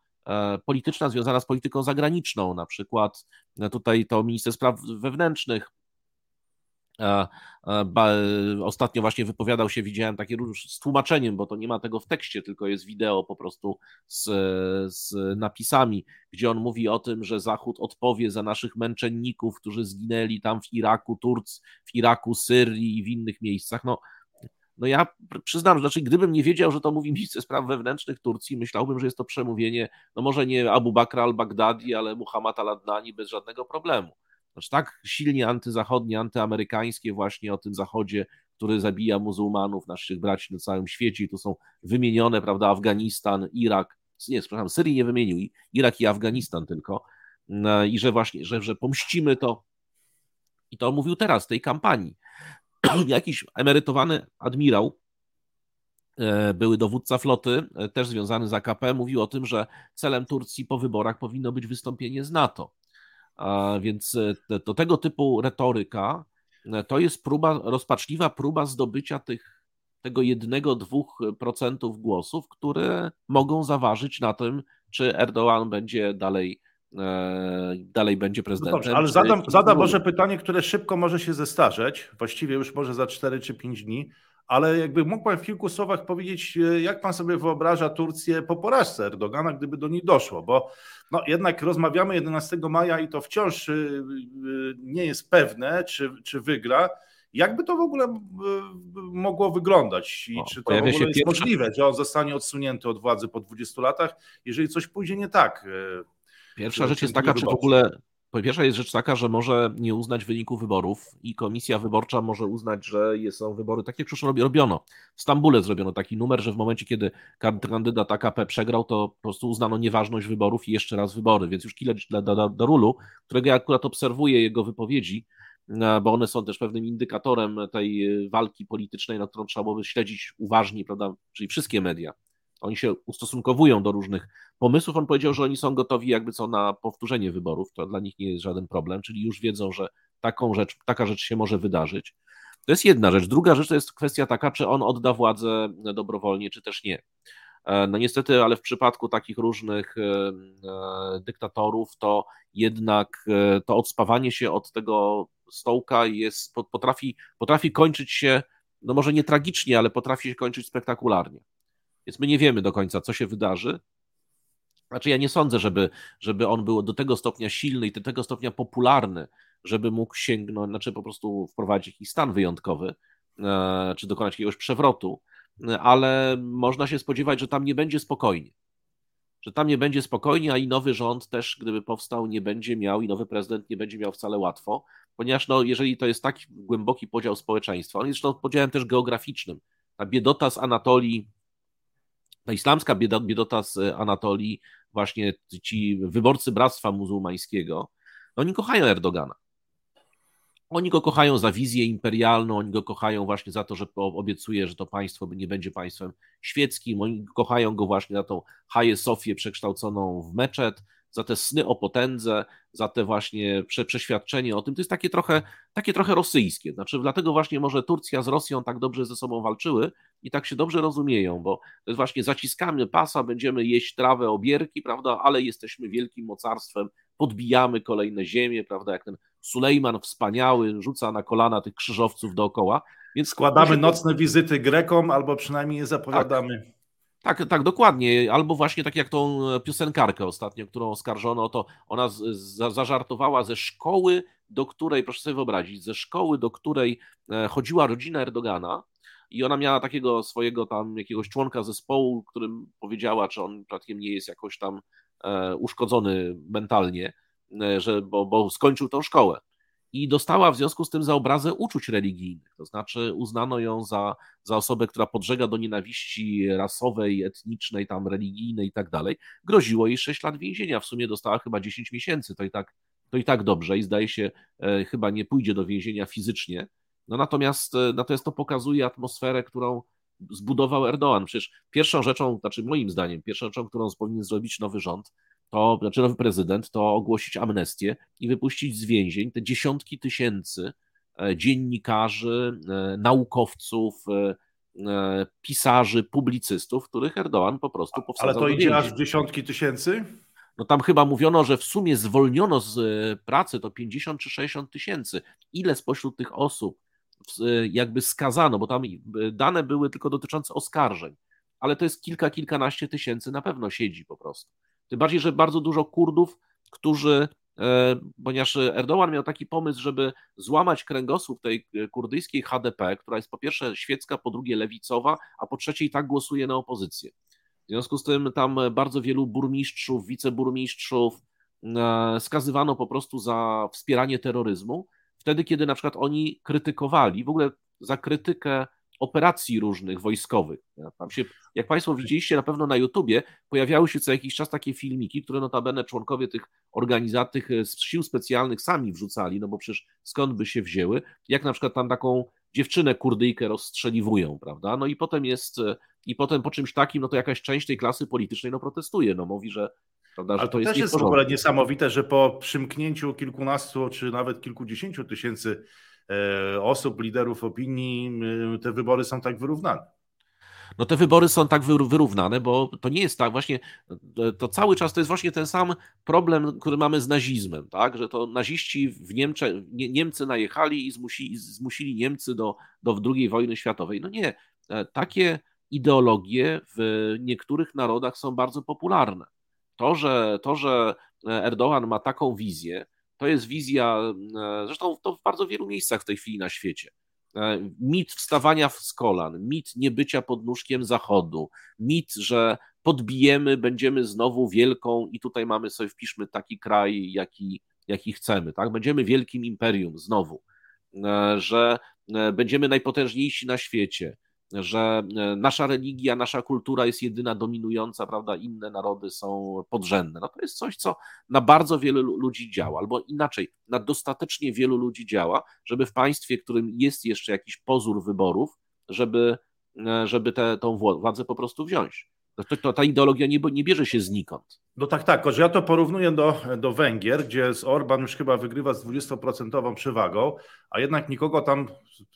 B: polityczna związana z polityką zagraniczną, na przykład tutaj to minister spraw wewnętrznych Ostatnio właśnie wypowiadał się, widziałem takie z tłumaczeniem, bo to nie ma tego w tekście, tylko jest wideo po prostu z, z napisami, gdzie on mówi o tym, że Zachód odpowie za naszych męczenników, którzy zginęli tam w Iraku, Turc, w Iraku, Syrii i w innych miejscach. No, no ja przyznam, że znaczy, gdybym nie wiedział, że to mówi minister spraw wewnętrznych Turcji, myślałbym, że jest to przemówienie, no może nie Abu Bakr al-Baghdadi, ale Muhammad al-Adnani bez żadnego problemu. Znaczy tak silnie antyzachodnie, antyamerykańskie właśnie o tym Zachodzie, który zabija muzułmanów, naszych braci na całym świecie. I tu są wymienione, prawda, Afganistan, Irak, nie, przepraszam, Syrii nie wymienił, Irak i Afganistan tylko. No I że właśnie, że, że pomścimy to. I to mówił teraz w tej kampanii. (clears throat) Jakiś emerytowany admirał, e, były dowódca floty, e, też związany z AKP, mówił o tym, że celem Turcji po wyborach powinno być wystąpienie z NATO. Więc e, to tego typu retoryka to jest próba, rozpaczliwa próba zdobycia tych, tego jednego, dwóch procentów głosów, które mogą zaważyć na tym, czy Erdoğan będzie dalej dalej będzie prezydentem. No dobrze,
A: ale zadam, zadam może pytanie, które szybko może się zestarzeć, właściwie już może za 4 czy 5 dni ale jakby mógł Pan w kilku słowach powiedzieć, e, jak Pan sobie wyobraża Turcję po porażce Erdogana, gdyby do niej doszło, bo no, jednak rozmawiamy 11 maja i to wciąż e, e, nie jest pewne, czy, czy wygra. Jakby to w ogóle mogło wyglądać i o, czy to w ogóle jest pierwsza... możliwe, że on zostanie odsunięty od władzy po 20 latach, jeżeli coś pójdzie nie tak?
B: Pierwsza rzecz jest taka, czy w ogóle po pierwsze jest rzecz taka, że może nie uznać wyniku wyborów i komisja wyborcza może uznać, że są wybory tak jak przecież robiono. W Stambule zrobiono taki numer, że w momencie, kiedy kandydat AKP przegrał, to po prostu uznano nieważność wyborów i jeszcze raz wybory. Więc już Kileć Darulu, którego ja akurat obserwuję jego wypowiedzi, e, bo one są też pewnym indykatorem tej walki politycznej, na którą trzeba byłoby śledzić uważnie, prawda, czyli wszystkie media. Oni się ustosunkowują do różnych pomysłów. On powiedział, że oni są gotowi jakby co na powtórzenie wyborów. To dla nich nie jest żaden problem, czyli już wiedzą, że taką rzecz, taka rzecz się może wydarzyć. To jest jedna rzecz. Druga rzecz to jest kwestia taka, czy on odda władzę dobrowolnie, czy też nie. E, no niestety, ale w przypadku takich różnych e, e, dyktatorów, to jednak to odspawanie się od tego stołka jest, potrafi, potrafi kończyć się, no może nie tragicznie, ale potrafi się kończyć spektakularnie. Więc my nie wiemy do końca, co się wydarzy. Znaczy, ja nie sądzę, żeby, żeby on był do tego stopnia silny i do tego stopnia popularny, żeby mógł sięgnąć, znaczy po prostu wprowadzić jakiś stan wyjątkowy, e, czy dokonać jakiegoś przewrotu, ale można się spodziewać, że tam nie będzie spokojnie. Że tam nie będzie spokojnie, a i nowy rząd też, gdyby powstał, nie będzie miał, i nowy prezydent nie będzie miał wcale łatwo, ponieważ no, jeżeli to jest taki głęboki podział społeczeństwa, on jest zresztą podziałem też geograficznym. Ta biedota z Anatolii ta islamska biedota z Anatolii, właśnie ci wyborcy Bractwa Muzułmańskiego, no oni kochają Erdogana. Oni go kochają za wizję imperialną, oni go kochają właśnie za to, że obiecuje, że to państwo nie będzie państwem świeckim, oni kochają go właśnie za tą Haję Sofię przekształconą w meczet, za te sny o potędze, za te właśnie prze, przeświadczenie o tym. To jest takie trochę, takie trochę rosyjskie. Znaczy, dlatego właśnie może Turcja z Rosją tak dobrze ze sobą walczyły i tak się dobrze rozumieją, bo to jest właśnie zaciskamy pasa, będziemy jeść trawę, obierki, prawda, ale jesteśmy wielkim mocarstwem, podbijamy kolejne ziemie, prawda, jak ten Sulejman wspaniały rzuca na kolana tych krzyżowców dookoła.
A: Więc składamy nocne wizyty Grekom, albo przynajmniej je zapowiadamy.
B: Tak. Tak, tak, dokładnie. Albo właśnie tak jak tą piosenkarkę ostatnio, którą oskarżono, to ona z, z, zażartowała ze szkoły, do której, proszę sobie wyobrazić, ze szkoły, do której e, chodziła rodzina Erdogana, i ona miała takiego swojego tam jakiegoś członka zespołu, którym powiedziała, czy on przypadkiem nie jest jakoś tam e, uszkodzony mentalnie, e, że, bo, bo skończył tą szkołę i dostała w związku z tym za obrazę uczuć religijnych. To znaczy uznano ją za, za osobę, która podżega do nienawiści rasowej, etnicznej, tam religijnej i tak dalej. Groziło jej 6 lat więzienia. W sumie dostała chyba 10 miesięcy. To i tak, to i tak dobrze i zdaje się, e, chyba nie pójdzie do więzienia fizycznie. No natomiast, e, natomiast to pokazuje atmosferę, którą zbudował Erdoğan. Przecież pierwszą rzeczą, znaczy moim zdaniem, pierwszą rzeczą, którą powinien zrobić nowy rząd, to, znaczy nowy prezydent, to ogłosić amnestię i wypuścić z więzień te dziesiątki tysięcy e, dziennikarzy, e, naukowców, pisarzy, publicystów, których Erdoğan po prostu powsadzał
A: Ale to idzie aż w dziesiątki tysięcy?
B: No tam chyba mówiono, że w sumie zwolniono z pracy to 50 czy 60 tysięcy. Ile spośród tych osób jakby skazano, bo tam dane były tylko dotyczące oskarżeń, ale to jest kilka, kilkanaście tysięcy na pewno siedzi po prostu. Tym bardziej, że bardzo dużo Kurdów, którzy, e, ponieważ Erdoğan miał taki pomysł, żeby złamać kręgosłup tej kurdyjskiej HDP, która jest po pierwsze świecka, po drugie lewicowa, a po trzecie i tak głosuje na opozycję. W związku z tym tam bardzo wielu burmistrzów, wiceburmistrzów e, skazywano po prostu za wspieranie terroryzmu, wtedy kiedy na przykład oni krytykowali, w ogóle za krytykę operacji różnych wojskowych. Tam się, jak Państwo widzieliście na pewno na YouTubie, pojawiały się co jakiś czas takie filmiki, które notabene członkowie tych organizacji, tych sił specjalnych sami wrzucali, no bo przecież skąd by się wzięły, jak na przykład tam taką dziewczynę kurdyjkę rozstrzeliwują, prawda? No i potem jest, i potem po czymś takim, no to jakaś część tej klasy politycznej no protestuje, no mówi, że
A: Prawda, to, to jest też jest w ogóle niesamowite, że po przymknięciu kilkunastu czy nawet kilkudziesięciu tysięcy e, osób, liderów opinii, te wybory są tak wyrównane.
B: No te wybory są tak wyrównane, bo to nie jest tak, właśnie to cały czas to jest właśnie ten sam problem, który mamy z nazizmem, tak, że to naziści w Niemcze, Niemcy najechali i zmusili, zmusili Niemcy do, do II wojny światowej. No nie, e, takie ideologie w niektórych narodach są bardzo popularne. To, że, to, że Erdogan ma taką wizję, to jest wizja, e, zresztą to w bardzo wielu miejscach w tej chwili na świecie. E, mit wstawania z kolan, mit niebycia pod nóżkiem Zachodu, mit, że podbijemy, będziemy znowu wielką i tutaj mamy sobie, wpiszmy taki kraj, jaki, jaki chcemy, tak? Będziemy wielkim imperium znowu, e, że będziemy najpotężniejsi na świecie, że e, nasza religia, nasza kultura jest jedyna dominująca, prawda, inne narody są podrzędne. No to jest coś, co na bardzo wielu ludzi działa, albo inaczej, na dostatecznie wielu ludzi działa, żeby w państwie, w którym jest jeszcze jakiś pozór wyborów, żeby, e, żeby tę władzę po prostu wziąć. To, to, ta ideologia nie, nie bierze się znikąd.
A: No tak, tak, że ja to porównuję do, do Węgier, gdzie z Orban już chyba wygrywa z 20% przewagą, a jednak nikogo tam,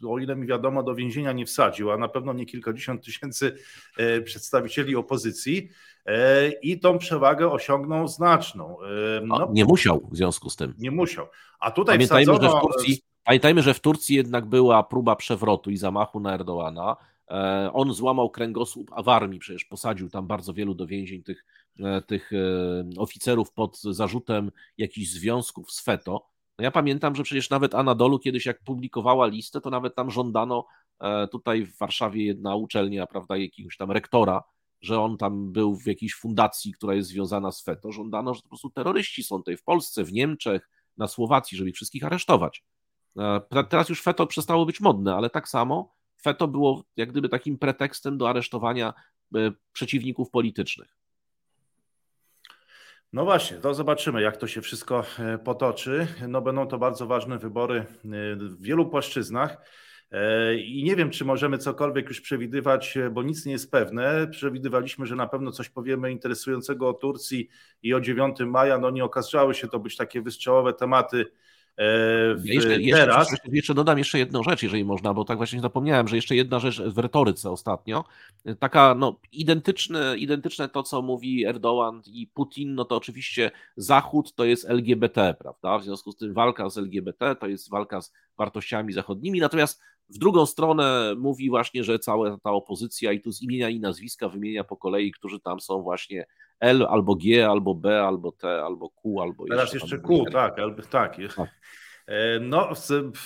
A: o ile mi wiadomo, do więzienia nie wsadził, a na pewno nie kilkadziesiąt tysięcy e, przedstawicieli opozycji e, i tą przewagę osiągnął znaczną.
B: E, no, nie musiał w związku z tym.
A: Nie musiał. A tutaj
B: pamiętajmy, wsadzono... że w Turcji, pamiętajmy, że w Turcji jednak była próba przewrotu i zamachu na Erdoana on złamał kręgosłup a w armii, przecież posadził tam bardzo wielu do więzień tych, e, tych e, oficerów pod zarzutem jakichś związków z FETO. No ja pamiętam, że przecież nawet Anadolu kiedyś jak publikowała listę, to nawet tam żądano tutaj w Warszawie jedna uczelnia, prawda, jakiegoś tam rektora, że on tam był w jakiejś fundacji, która jest związana z FETO. Żądano, że po prostu terroryści są tutaj w Polsce, w Niemczech, na Słowacji, żeby ich wszystkich aresztować. Teraz już FETO przestało być modne, ale tak samo feto było jak gdyby takim pretekstem do aresztowania e, przeciwników politycznych.
A: No właśnie, to zobaczymy, jak to się wszystko e, potoczy. No będą to bardzo ważne wybory e, w wielu płaszczyznach. I nie wiem, czy możemy cokolwiek już przewidywać, bo nic nie jest pewne. Przewidywaliśmy, że na pewno coś powiemy interesującego o Turcji i o 9 maja. No nie okazały się to być takie wystrzałowe tematy
B: jeszcze, teraz. Jeszcze, jeszcze, dodam jeszcze jedną rzecz, jeżeli można, bo tak właśnie zapomniałem, że jeszcze jedna rzecz w retoryce ostatnio, taka no, identyczne, identyczne to, co mówi Erdoğan i Putin, no to oczywiście Zachód to jest LGBT, prawda? W związku z tym walka z LGBT to jest walka z wartościami zachodnimi, natomiast w drugą stronę mówi właśnie, że cała ta opozycja i tu z imienia i nazwiska wymienia po kolei, którzy tam są właśnie L albo G, albo B, albo T, albo Q, albo
A: Teraz jeszcze, jeszcze Q, tak, tak. tak. No,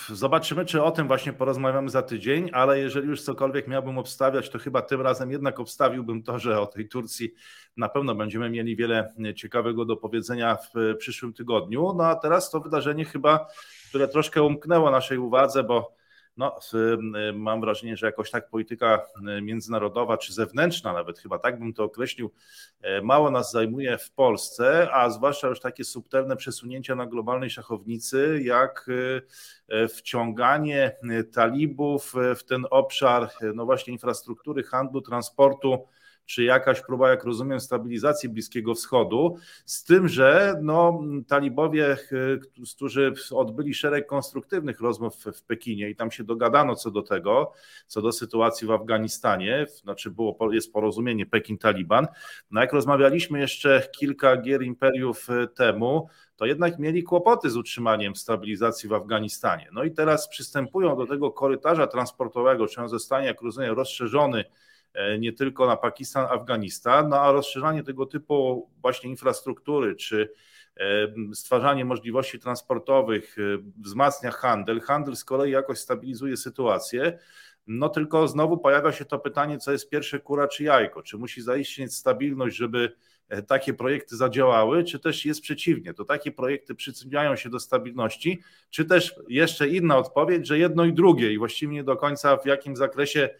A: zobaczymy, czy o tym właśnie porozmawiamy za tydzień, ale jeżeli już cokolwiek miałbym obstawiać, to chyba tym razem jednak obstawiłbym to, że o tej Turcji na pewno będziemy mieli wiele ciekawego do powiedzenia w przyszłym tygodniu. No a teraz to wydarzenie chyba, które troszkę umknęło naszej uwadze, bo no, mam wrażenie, że jakoś tak polityka międzynarodowa czy zewnętrzna, nawet chyba tak bym to określił, e, mało nas zajmuje w Polsce, a zwłaszcza już takie subtelne przesunięcia na globalnej szachownicy, jak wciąganie talibów w ten obszar, no właśnie infrastruktury, handlu, transportu, czy jakaś próba, jak rozumiem, stabilizacji Bliskiego Wschodu, z tym, że no, talibowie, którzy odbyli szereg konstruktywnych rozmów w Pekinie i tam się dogadano co do tego, co do sytuacji w Afganistanie, znaczy było, jest porozumienie Pekin-Taliban, no jak rozmawialiśmy jeszcze kilka gier imperiów temu, to jednak mieli kłopoty z utrzymaniem stabilizacji w Afganistanie. No i teraz przystępują do tego korytarza transportowego, czy on zostanie, jak rozumiem, rozszerzony e, nie tylko na Pakistan, Afganistan, no a rozszerzanie tego typu właśnie infrastruktury, czy e, stwarzanie możliwości transportowych e, wzmacnia handel. Handel z kolei jakoś stabilizuje sytuację. No tylko znowu pojawia się to pytanie, co jest pierwsze kura czy jajko? Czy musi zaistnieć stabilność, żeby E, takie projekty zadziałały, czy też jest przeciwnie, to takie projekty przyczyniają się do stabilności, czy też jeszcze inna odpowiedź, że jedno i drugie i właściwie nie do końca w jakim zakresie e,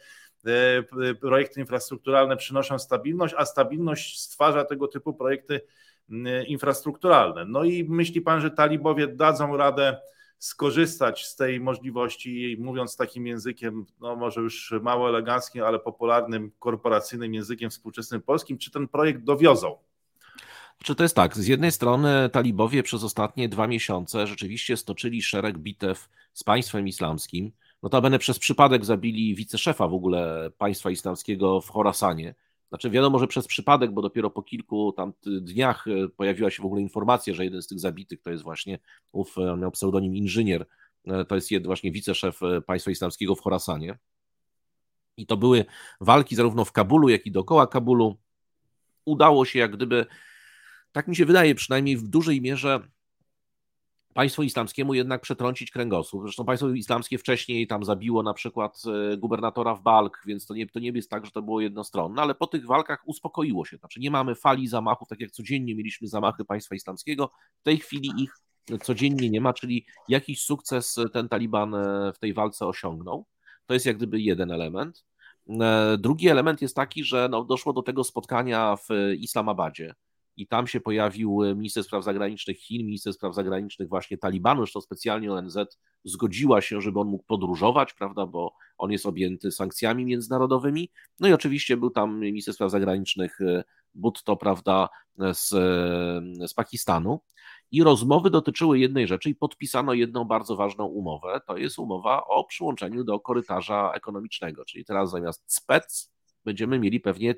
A: projekty infrastrukturalne przynoszą stabilność, a stabilność stwarza tego typu projekty infrastrukturalne. No i myśli pan, że talibowie dadzą radę skorzystać z tej możliwości, mówiąc takim językiem, no może już mało eleganckim, ale popularnym, korporacyjnym językiem współczesnym polskim, czy ten projekt dowiozą?
B: Czy to jest tak? Z jednej strony talibowie przez ostatnie dwa miesiące rzeczywiście stoczyli szereg bitew z państwem islamskim. Notabene przez przypadek zabili wiceszefa w ogóle państwa islamskiego w Chorasanie. Znaczy wiadomo, że przez przypadek, bo dopiero po kilku tam dniach e, pojawiła się w ogóle informacja, że jeden z tych zabitych to jest właśnie ów, e, miał pseudonim inżynier, e, to jest właśnie wiceszef państwa islamskiego w Chorasanie. I to były walki zarówno w Kabulu, jak i dookoła Kabulu. Udało się jak gdyby, tak mi się wydaje, przynajmniej w dużej mierze państwu islamskiemu jednak przetrącić kręgosłup. Zresztą państwo islamskie wcześniej tam zabiło na przykład e, gubernatora w Balk, więc to nie, to nie jest tak, że to było jednostronne, ale po tych walkach uspokoiło się. Znaczy nie mamy fali zamachów, tak jak codziennie mieliśmy zamachy państwa islamskiego. W tej chwili ich codziennie nie ma, czyli jakiś sukces ten Taliban e, w tej walce osiągnął. To jest jak gdyby jeden element. E, drugi element jest taki, że no, doszło do tego spotkania w Islamabadzie i tam się pojawił minister spraw zagranicznych Chin, minister spraw zagranicznych właśnie Talibanu, zresztą specjalnie ONZ zgodziła się, żeby on mógł podróżować, prawda, bo on jest objęty sankcjami międzynarodowymi. No i oczywiście był tam minister spraw zagranicznych e, Butto, prawda, z, e, z Pakistanu. I rozmowy dotyczyły jednej rzeczy i podpisano jedną bardzo ważną umowę. To jest umowa o przyłączeniu do korytarza ekonomicznego, czyli teraz zamiast SPEC będziemy mieli pewnie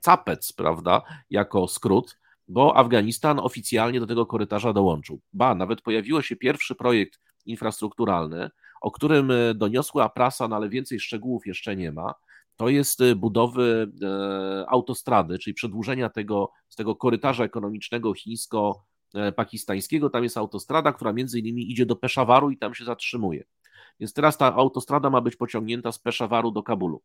B: CAPEC, prawda, jako skrót bo Afganistan oficjalnie do tego korytarza dołączył. Ba, nawet pojawił się pierwszy projekt infrastrukturalny, o którym e, doniosła prasa, no ale więcej szczegółów jeszcze nie ma. To jest e, budowy e, autostrady, czyli przedłużenia tego, z tego korytarza ekonomicznego chińsko-pakistańskiego. Tam jest autostrada, która między innymi idzie do Peszawaru i tam się zatrzymuje. Więc teraz ta autostrada ma być pociągnięta z Peszawaru do Kabulu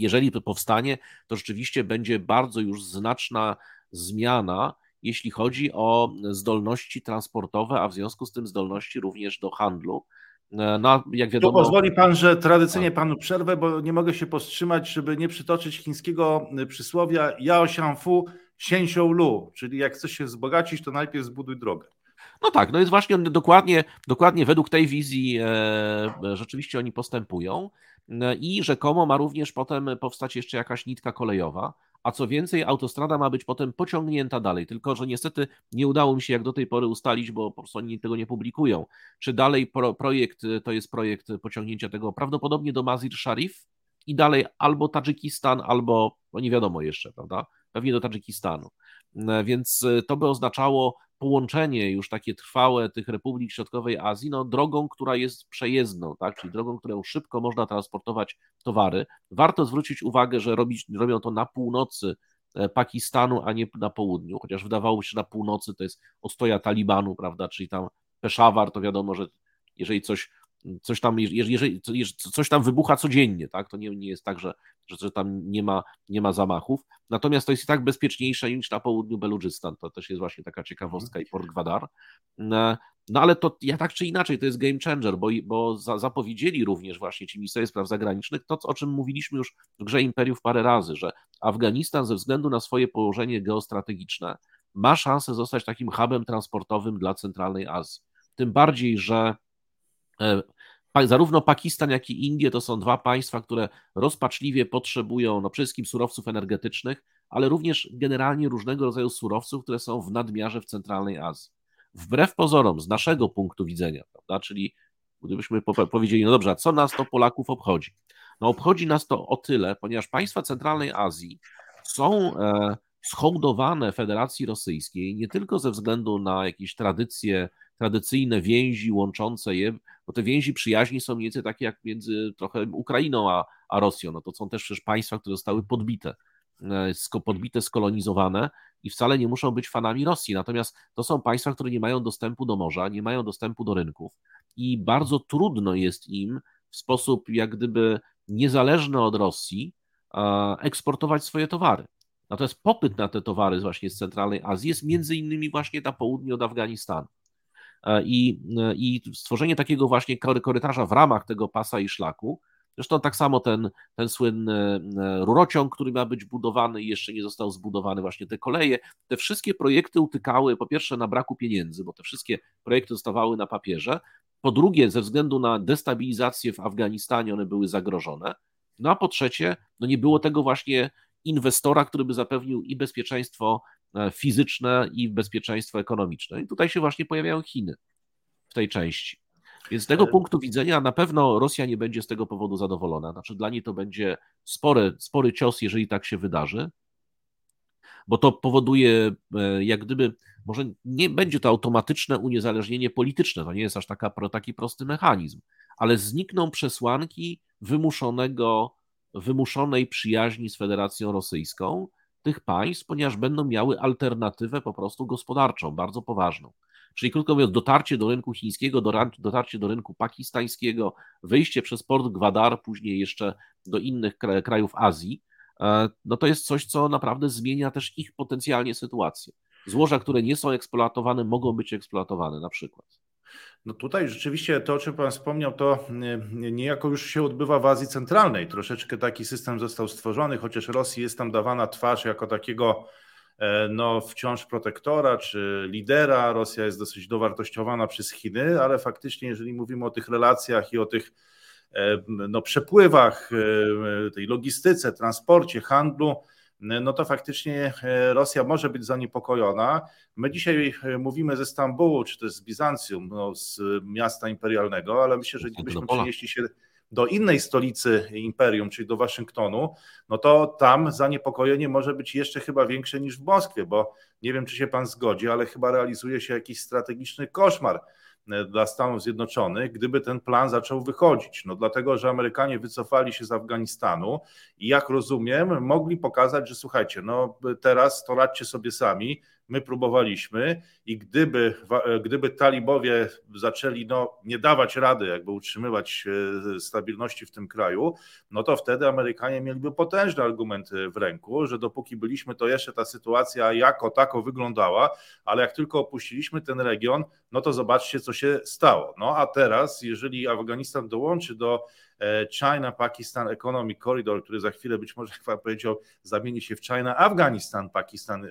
B: jeżeli powstanie, to rzeczywiście będzie bardzo już znaczna zmiana, jeśli chodzi o zdolności transportowe, a w związku z tym zdolności również do handlu. E, no, jak wiadomo...
A: Tu pozwoli pan, że tradycyjnie panu przerwę, bo nie mogę się powstrzymać, żeby nie przytoczyć chińskiego przysłowia Yao Xiangfu Xianxiu Lu, czyli jak chcesz się wzbogacić, to najpierw zbuduj drogę.
B: No tak, no jest właśnie dokładnie, dokładnie według tej wizji e, rzeczywiście oni postępują e, i rzekomo ma również potem powstać jeszcze jakaś nitka kolejowa, a co więcej, autostrada ma być potem pociągnięta dalej. Tylko, że niestety nie udało mi się jak do tej pory ustalić, bo po prostu oni tego nie publikują. Czy dalej pro, projekt to jest projekt pociągnięcia tego prawdopodobnie do Mazir Sharif i dalej albo Tadżykistan, albo no nie wiadomo jeszcze, prawda? Pewnie do Tadżykistanu. Więc e, to by oznaczało połączenie już takie trwałe tych republik środkowej Azji, no drogą, która jest przejezdną, tak? czyli drogą, którą szybko można transportować towary. Warto zwrócić uwagę, że robić, robią to na północy e, Pakistanu, a nie na południu, chociaż wydawało się, że na północy to jest ostoja Talibanu, prawda, czyli tam Peshawar, to wiadomo, że jeżeli coś coś tam, jeżeli, coś tam wybucha codziennie, tak, to nie, nie jest tak, że, że tam nie ma, nie ma zamachów. Natomiast to jest i tak bezpieczniejsze niż na południu Beludżystan. To też jest właśnie taka ciekawostka i Port Gwadar. No, no ale to ja tak czy inaczej, to jest game changer, bo, bo za, zapowiedzieli również właśnie ci ministrowie spraw zagranicznych to, o czym mówiliśmy już w grze Imperiów parę razy, że Afganistan ze względu na swoje położenie geostrategiczne ma szansę zostać takim hubem transportowym dla centralnej Azji. Tym bardziej, że E, zarówno Pakistan, jak i Indie to są dwa państwa, które rozpaczliwie potrzebują no przede wszystkim surowców energetycznych, ale również generalnie różnego rodzaju surowców, które są w nadmiarze w centralnej Azji. Wbrew pozorom, z naszego punktu widzenia, prawda, czyli gdybyśmy powiedzieli, no dobrze, a co nas to Polaków obchodzi? No obchodzi nas to o tyle, ponieważ państwa centralnej Azji są e, schołdowane Federacji Rosyjskiej nie tylko ze względu na jakieś tradycje, tradycyjne więzi łączące je, bo te więzi przyjaźni są nieco takie jak między trochę Ukrainą a, a Rosją. No to są też przecież państwa, które zostały podbite, e, podbite, skolonizowane i wcale nie muszą być fanami Rosji. Natomiast to są państwa, które nie mają dostępu do morza, nie mają dostępu do rynków i bardzo trudno jest im w sposób jak gdyby niezależny od Rosji eksportować swoje towary. Natomiast popyt na te towary właśnie z centralnej Azji jest między innymi właśnie na południu od Afganistanu. E, I, e, I stworzenie takiego właśnie korytarza w ramach tego pasa i szlaku, zresztą tak samo ten, ten słynny e, rurociąg, który ma być budowany i jeszcze nie został zbudowany, właśnie te koleje, te wszystkie projekty utykały po pierwsze na braku pieniędzy, bo te wszystkie projekty zostawały na papierze, po drugie ze względu na destabilizację w Afganistanie one były zagrożone, no a po trzecie, no nie było tego właśnie inwestora, który by zapewnił i bezpieczeństwo fizyczne, i bezpieczeństwo ekonomiczne. I tutaj się właśnie pojawiają Chiny w tej części. Więc z tego e, punktu widzenia na pewno Rosja nie będzie z tego powodu zadowolona. Znaczy dla niej to będzie spory, spory cios, jeżeli tak się wydarzy, bo to powoduje e, jak gdyby, może nie będzie to automatyczne uniezależnienie polityczne, to nie jest aż taka, taki prosty mechanizm, ale znikną przesłanki wymuszonego wymuszonej przyjaźni z Federacją Rosyjską tych państw, ponieważ będą miały alternatywę po prostu gospodarczą, bardzo poważną. Czyli krótko mówiąc, dotarcie do rynku chińskiego, dotarcie do rynku pakistańskiego, wyjście przez port Gwadar, później jeszcze do innych krajów Azji, e, no to jest coś, co naprawdę zmienia też ich potencjalnie sytuację. Złoża, które nie są eksploatowane, mogą być eksploatowane na przykład.
A: No tutaj rzeczywiście to, o czym Pan wspomniał, to niejako już się odbywa w Azji Centralnej. Troszeczkę taki system został stworzony, chociaż Rosji jest tam dawana twarz jako takiego e, no, wciąż protektora czy lidera. Rosja jest dosyć dowartościowana przez Chiny, ale faktycznie, jeżeli mówimy o tych relacjach i o tych e, no, przepływach, e, tej logistyce, transporcie, handlu, no to faktycznie e, Rosja może być zaniepokojona. My dzisiaj e, mówimy ze Stambułu, czy też z Bizancjum, no, z miasta imperialnego, ale myślę, że gdybyśmy przenieśli się do innej stolicy imperium, czyli do Waszyngtonu, no to tam zaniepokojenie może być jeszcze chyba większe niż w Moskwie, bo nie wiem, czy się pan zgodzi, ale chyba realizuje się jakiś strategiczny koszmar dla Stanów Zjednoczonych, gdyby ten plan zaczął wychodzić. No dlatego, że Amerykanie wycofali się z Afganistanu i jak rozumiem, mogli pokazać, że słuchajcie, no teraz to radźcie sobie sami, my próbowaliśmy i gdyby, e, gdyby talibowie zaczęli no, nie dawać rady, jakby utrzymywać e, stabilności w tym kraju, no to wtedy Amerykanie mieliby potężny argument w ręku, że dopóki byliśmy, to jeszcze ta sytuacja jako tako wyglądała, ale jak tylko opuściliśmy ten region, no to zobaczcie, co się stało. No a teraz, jeżeli Afganistan dołączy do e, China-Pakistan Economic Corridor, który za chwilę być może, jak pan powiedział, zamieni się w China-Afganistan-Pakistan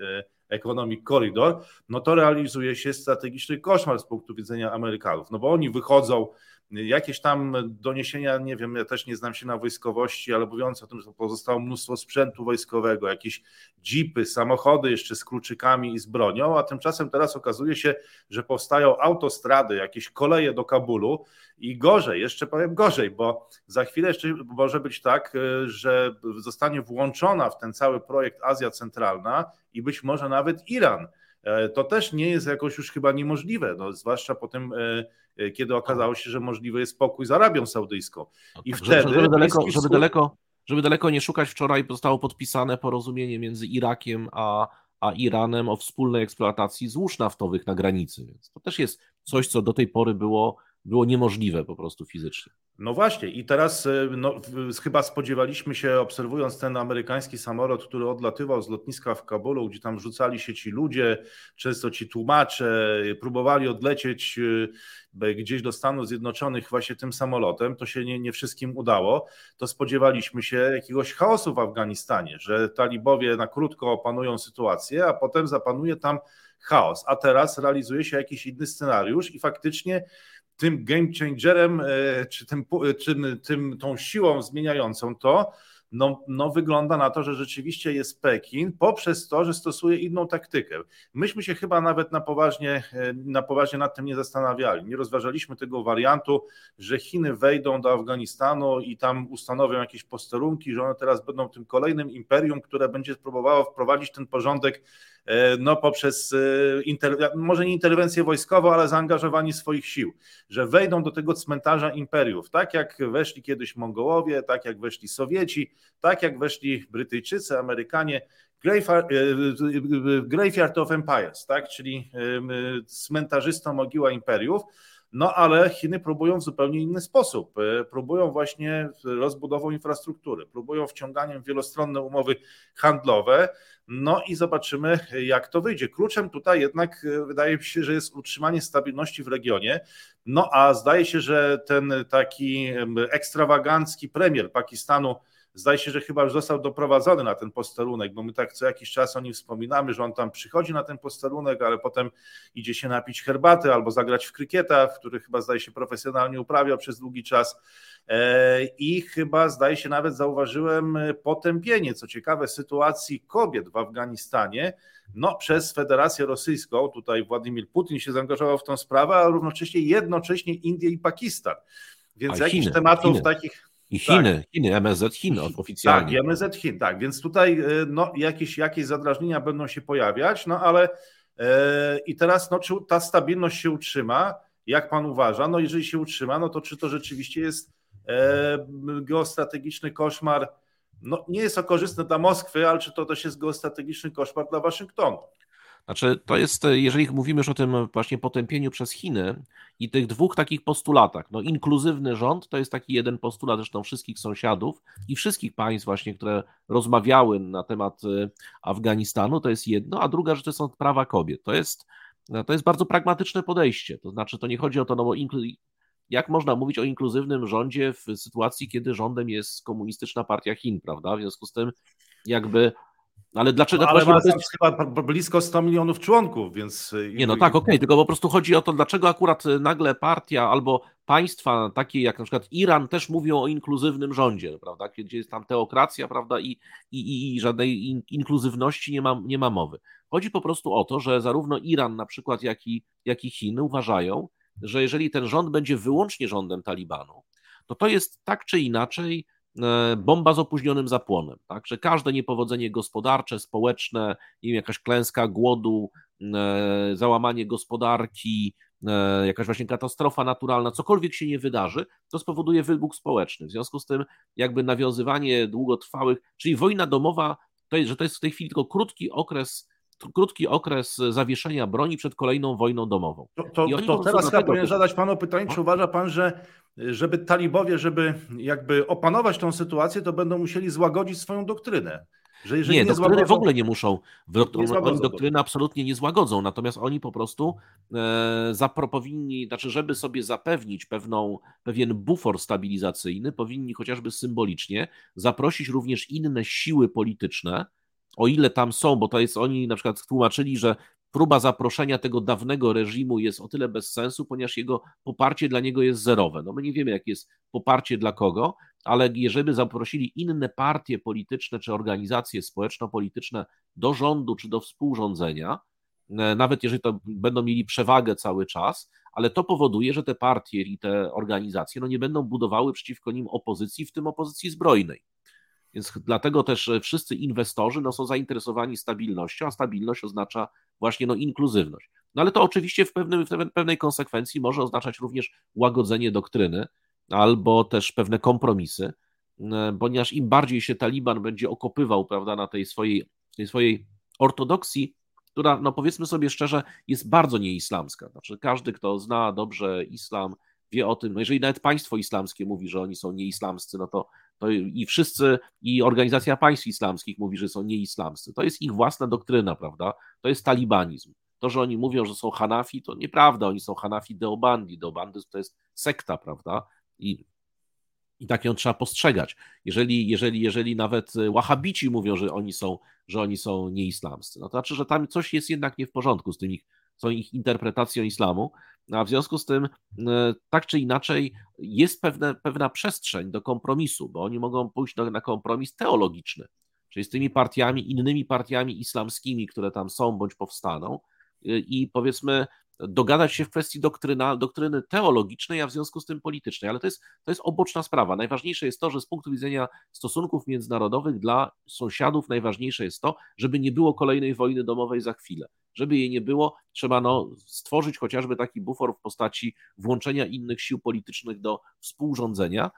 A: Economic Corridor, no to realizuje się strategiczny koszmar z punktu widzenia Amerykanów, no bo oni wychodzą, jakieś tam doniesienia, nie wiem, ja też nie znam się na wojskowości, ale mówiąc o tym, że pozostało mnóstwo sprzętu wojskowego, jakieś jeepy, samochody jeszcze z kluczykami i z bronią, a tymczasem teraz okazuje się, że powstają autostrady, jakieś koleje do Kabulu i gorzej, jeszcze powiem gorzej, bo za chwilę jeszcze może być tak, że zostanie włączona w ten cały projekt Azja Centralna i być może nawet Iran. E, to też nie jest jakoś już chyba niemożliwe, no, zwłaszcza po tym, e, e, kiedy okazało się, że możliwy jest spokój z Arabią Saudyjską.
B: I tak, wtedy. Żeby daleko, żeby, daleko, żeby daleko nie szukać, wczoraj zostało podpisane porozumienie między Irakiem a, a Iranem o wspólnej eksploatacji złóż naftowych na granicy. Więc to też jest coś, co do tej pory było było niemożliwe po prostu fizycznie.
A: No właśnie, i teraz e, no, chyba spodziewaliśmy się, obserwując ten amerykański samolot, który odlatywał z lotniska w Kabulu, gdzie tam rzucali się ci ludzie, często ci tłumacze, próbowali odlecieć e, gdzieś do Stanów Zjednoczonych właśnie tym samolotem, to się nie, nie wszystkim udało, to spodziewaliśmy się jakiegoś chaosu w Afganistanie, że talibowie na krótko opanują sytuację, a potem zapanuje tam chaos, a teraz realizuje się jakiś inny scenariusz i faktycznie tym game changerem, czy, tym, czy tym, tą siłą zmieniającą to, no, no wygląda na to, że rzeczywiście jest Pekin poprzez to, że stosuje inną taktykę. Myśmy się chyba nawet na poważnie, e, na poważnie nad tym nie zastanawiali. Nie rozważaliśmy tego wariantu, że Chiny wejdą do Afganistanu i tam ustanowią jakieś posterunki, że one teraz będą tym kolejnym imperium, które będzie próbowało wprowadzić ten porządek E, no poprzez e, może nie interwencję wojskową, ale zaangażowanie swoich sił, że wejdą do tego cmentarza imperiów, tak jak weszli kiedyś Mongołowie, tak jak weszli Sowieci, tak jak weszli Brytyjczycy, Amerykanie, Graveyard of Empires, tak, czyli cmentarzysta mogiła imperiów, no ale Chiny próbują w zupełnie inny sposób. E, próbują właśnie rozbudową infrastruktury, próbują wciąganiem wielostronne umowy handlowe. No i zobaczymy, jak to wyjdzie. Kluczem tutaj jednak e, wydaje mi się, że jest utrzymanie stabilności w regionie. No a zdaje się, że ten taki ekstrawagancki premier Pakistanu, Zdaje się, że chyba już został doprowadzony na ten posterunek, bo my tak co jakiś czas o nim wspominamy, że on tam przychodzi na ten posterunek, ale potem idzie się napić herbaty albo zagrać w krykieta, w który chyba zdaje się profesjonalnie uprawiał przez długi czas. E, I chyba zdaje się nawet zauważyłem potępienie, co ciekawe, sytuacji kobiet w Afganistanie. No, przez Federację Rosyjską, tutaj Władimir Putin się zaangażował w tę sprawę, a równocześnie jednocześnie Indie i Pakistan. Więc jakichś tematów Chiny. takich
B: i Chiny, tak. Chiny, MSZ Chin oficjalnie.
A: Tak, MSZ Chin, tak, więc tutaj y, no, jakieś, jakieś zadrażnienia będą się pojawiać, no ale e, i teraz no, czy ta stabilność się utrzyma, jak pan uważa? No jeżeli się utrzyma, no to czy to rzeczywiście jest e, geostrategiczny koszmar, no nie jest to korzystne dla Moskwy, ale czy to też jest geostrategiczny koszmar dla Waszyngtonu?
B: Znaczy, to jest, jeżeli mówimy już o tym właśnie potępieniu przez Chiny i tych dwóch takich postulatach, no inkluzywny rząd to jest taki jeden postulat zresztą wszystkich sąsiadów i wszystkich państw właśnie, które rozmawiały na temat y, Afganistanu, to jest jedno, a druga rzecz to są prawa kobiet. To jest, to jest bardzo pragmatyczne podejście, to znaczy to nie chodzi o to, no bo jak można mówić o inkluzywnym rządzie w sytuacji, kiedy rządem jest komunistyczna partia Chin, prawda? W związku z tym jakby ale dlaczego?
A: No, ale ma jest... chyba blisko 100 milionów członków, więc...
B: Y, Nie, no tak, okej, okay, tylko po prostu chodzi o to, dlaczego akurat y, nagle partia albo państwa takie jak na przykład Iran też mówią o inkluzywnym rządzie, prawda, gdzie jest tam teokracja, prawda, i, i, i żadnej in, inkluzywności nie ma, nie ma mowy. Chodzi po prostu o to, że zarówno Iran na przykład, jak i, jak i Chiny uważają, że jeżeli ten rząd będzie wyłącznie rządem Talibanu, to to jest tak czy inaczej E, bomba z opóźnionym zapłonem, tak? że każde niepowodzenie gospodarcze, społeczne, nie wiem, jakaś klęska głodu, e, załamanie gospodarki, e, jakaś właśnie katastrofa naturalna, cokolwiek się nie wydarzy, to spowoduje wybuch społeczny. W związku z tym jakby nawiązywanie długotrwałych, czyli wojna domowa, to jest, że to jest w tej chwili tylko krótki okres krótki okres zawieszenia broni przed kolejną wojną domową.
A: To, to, to teraz ja powinien zadać panu pytanie, czy uważa pan, że żeby talibowie, żeby jakby opanować tą sytuację, to będą musieli złagodzić swoją doktrynę.
B: Że jeżeli nie, nie doktryny złagodzą, w ogóle nie muszą. Nie doktryny absolutnie nie złagodzą, natomiast oni po prostu e, powinni, znaczy, żeby sobie zapewnić pewną, pewien bufor stabilizacyjny, powinni chociażby symbolicznie zaprosić również inne siły polityczne, o ile tam są, bo to jest oni na przykład tłumaczyli, że próba zaproszenia tego dawnego reżimu jest o tyle bez sensu, ponieważ jego poparcie dla niego jest zerowe. No my nie wiemy, jakie jest poparcie dla kogo, ale jeżeli zaprosili inne partie polityczne czy organizacje społeczno-polityczne do rządu czy do współrządzenia, e, nawet jeżeli to będą mieli przewagę cały czas, ale to powoduje, że te partie i te organizacje no nie będą budowały przeciwko nim opozycji, w tym opozycji zbrojnej. Więc dlatego też e, wszyscy inwestorzy no, są zainteresowani stabilnością, a stabilność oznacza właśnie no, inkluzywność. No ale to oczywiście w, pewnym, w pewnej konsekwencji może oznaczać również łagodzenie doktryny albo też pewne kompromisy, ponieważ im bardziej się Taliban będzie okopywał prawda, na tej swojej, tej swojej ortodoksji, która, no powiedzmy sobie szczerze, jest bardzo nieislamska. Znaczy, każdy, kto zna dobrze islam, wie o tym, no jeżeli nawet państwo islamskie mówi, że oni są nieislamscy, no to to i wszyscy, i Organizacja Państw Islamskich mówi, że są nieislamscy. To jest ich własna doktryna, prawda? To jest talibanizm. To, że oni mówią, że są Hanafi, to nieprawda. Oni są Hanafi Deobandi. Deobandyzm to jest sekta, prawda? I, i tak ją trzeba postrzegać. Jeżeli, jeżeli, jeżeli nawet Wahabici mówią, że oni są, że oni są nieislamscy, no to znaczy, że tam coś jest jednak nie w porządku z tym ich, z ich interpretacją islamu. A w związku z tym tak czy inaczej jest pewne, pewna przestrzeń do kompromisu, bo oni mogą pójść na kompromis teologiczny, czyli z tymi partiami, innymi partiami islamskimi, które tam są bądź powstaną i powiedzmy dogadać się w kwestii doktryna, doktryny teologicznej, a w związku z tym politycznej, ale to jest, to jest oboczna sprawa. Najważniejsze jest to, że z punktu widzenia stosunków międzynarodowych dla sąsiadów najważniejsze jest to, żeby nie było kolejnej wojny domowej za chwilę. Żeby jej nie było, trzeba no, stworzyć chociażby taki bufor w postaci włączenia innych sił politycznych do współrządzenia.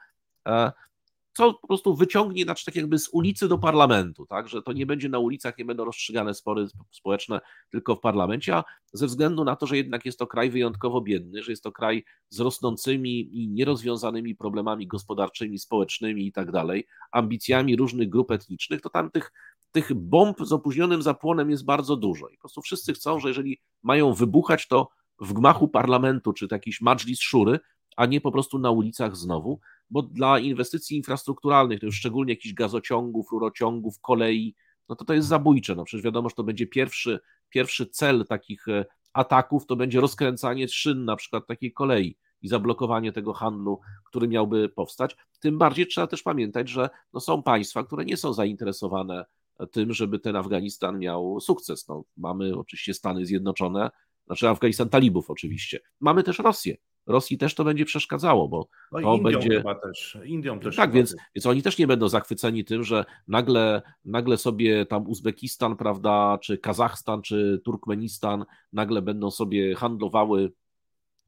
B: Co po prostu wyciągnie, znaczy tak jakby z ulicy do parlamentu, tak, że to nie będzie na ulicach, nie będą rozstrzygane spory społeczne tylko w parlamencie, a ze względu na to, że jednak jest to kraj wyjątkowo biedny, że jest to kraj z rosnącymi i nierozwiązanymi problemami gospodarczymi, społecznymi i tak dalej, ambicjami różnych grup etnicznych, to tam tych, tych bomb z opóźnionym zapłonem jest bardzo dużo. I po prostu wszyscy chcą, że jeżeli mają wybuchać, to w gmachu parlamentu, czy jakiś majlis szury, a nie po prostu na ulicach znowu, bo dla inwestycji infrastrukturalnych, to już szczególnie jakichś gazociągów, rurociągów, kolei, no to to jest zabójcze. No przecież wiadomo, że to będzie pierwszy, pierwszy cel takich e, ataków, to będzie rozkręcanie szyn na przykład takiej kolei i zablokowanie tego handlu, który miałby powstać. Tym bardziej trzeba też pamiętać, że no są państwa, które nie są zainteresowane tym, żeby ten Afganistan miał sukces. No, mamy oczywiście Stany Zjednoczone, znaczy Afganistan talibów oczywiście. Mamy też Rosję, Rosji też to będzie przeszkadzało, bo
A: no
B: to
A: Indią
B: będzie.
A: Chyba też. Indią też.
B: Tak, więc, więc oni też nie będą zachwyceni tym, że nagle, nagle sobie tam Uzbekistan, prawda, czy Kazachstan, czy Turkmenistan nagle będą sobie handlowały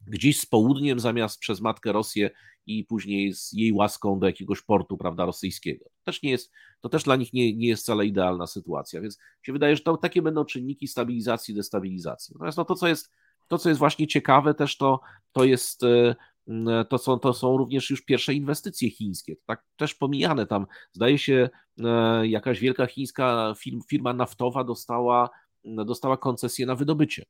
B: gdzieś z południem zamiast przez matkę Rosję i później z jej łaską do jakiegoś portu, prawda, rosyjskiego. To też nie jest, to też dla nich nie, nie jest wcale idealna sytuacja, więc się wydaje, że to takie będą czynniki stabilizacji, destabilizacji. Natomiast no, to, co jest to, co jest właśnie ciekawe też, to, to jest e, to są, to są również już pierwsze inwestycje chińskie. Tak też pomijane tam. Zdaje się, e, jakaś wielka chińska firma naftowa dostała, dostała koncesję na wydobycie.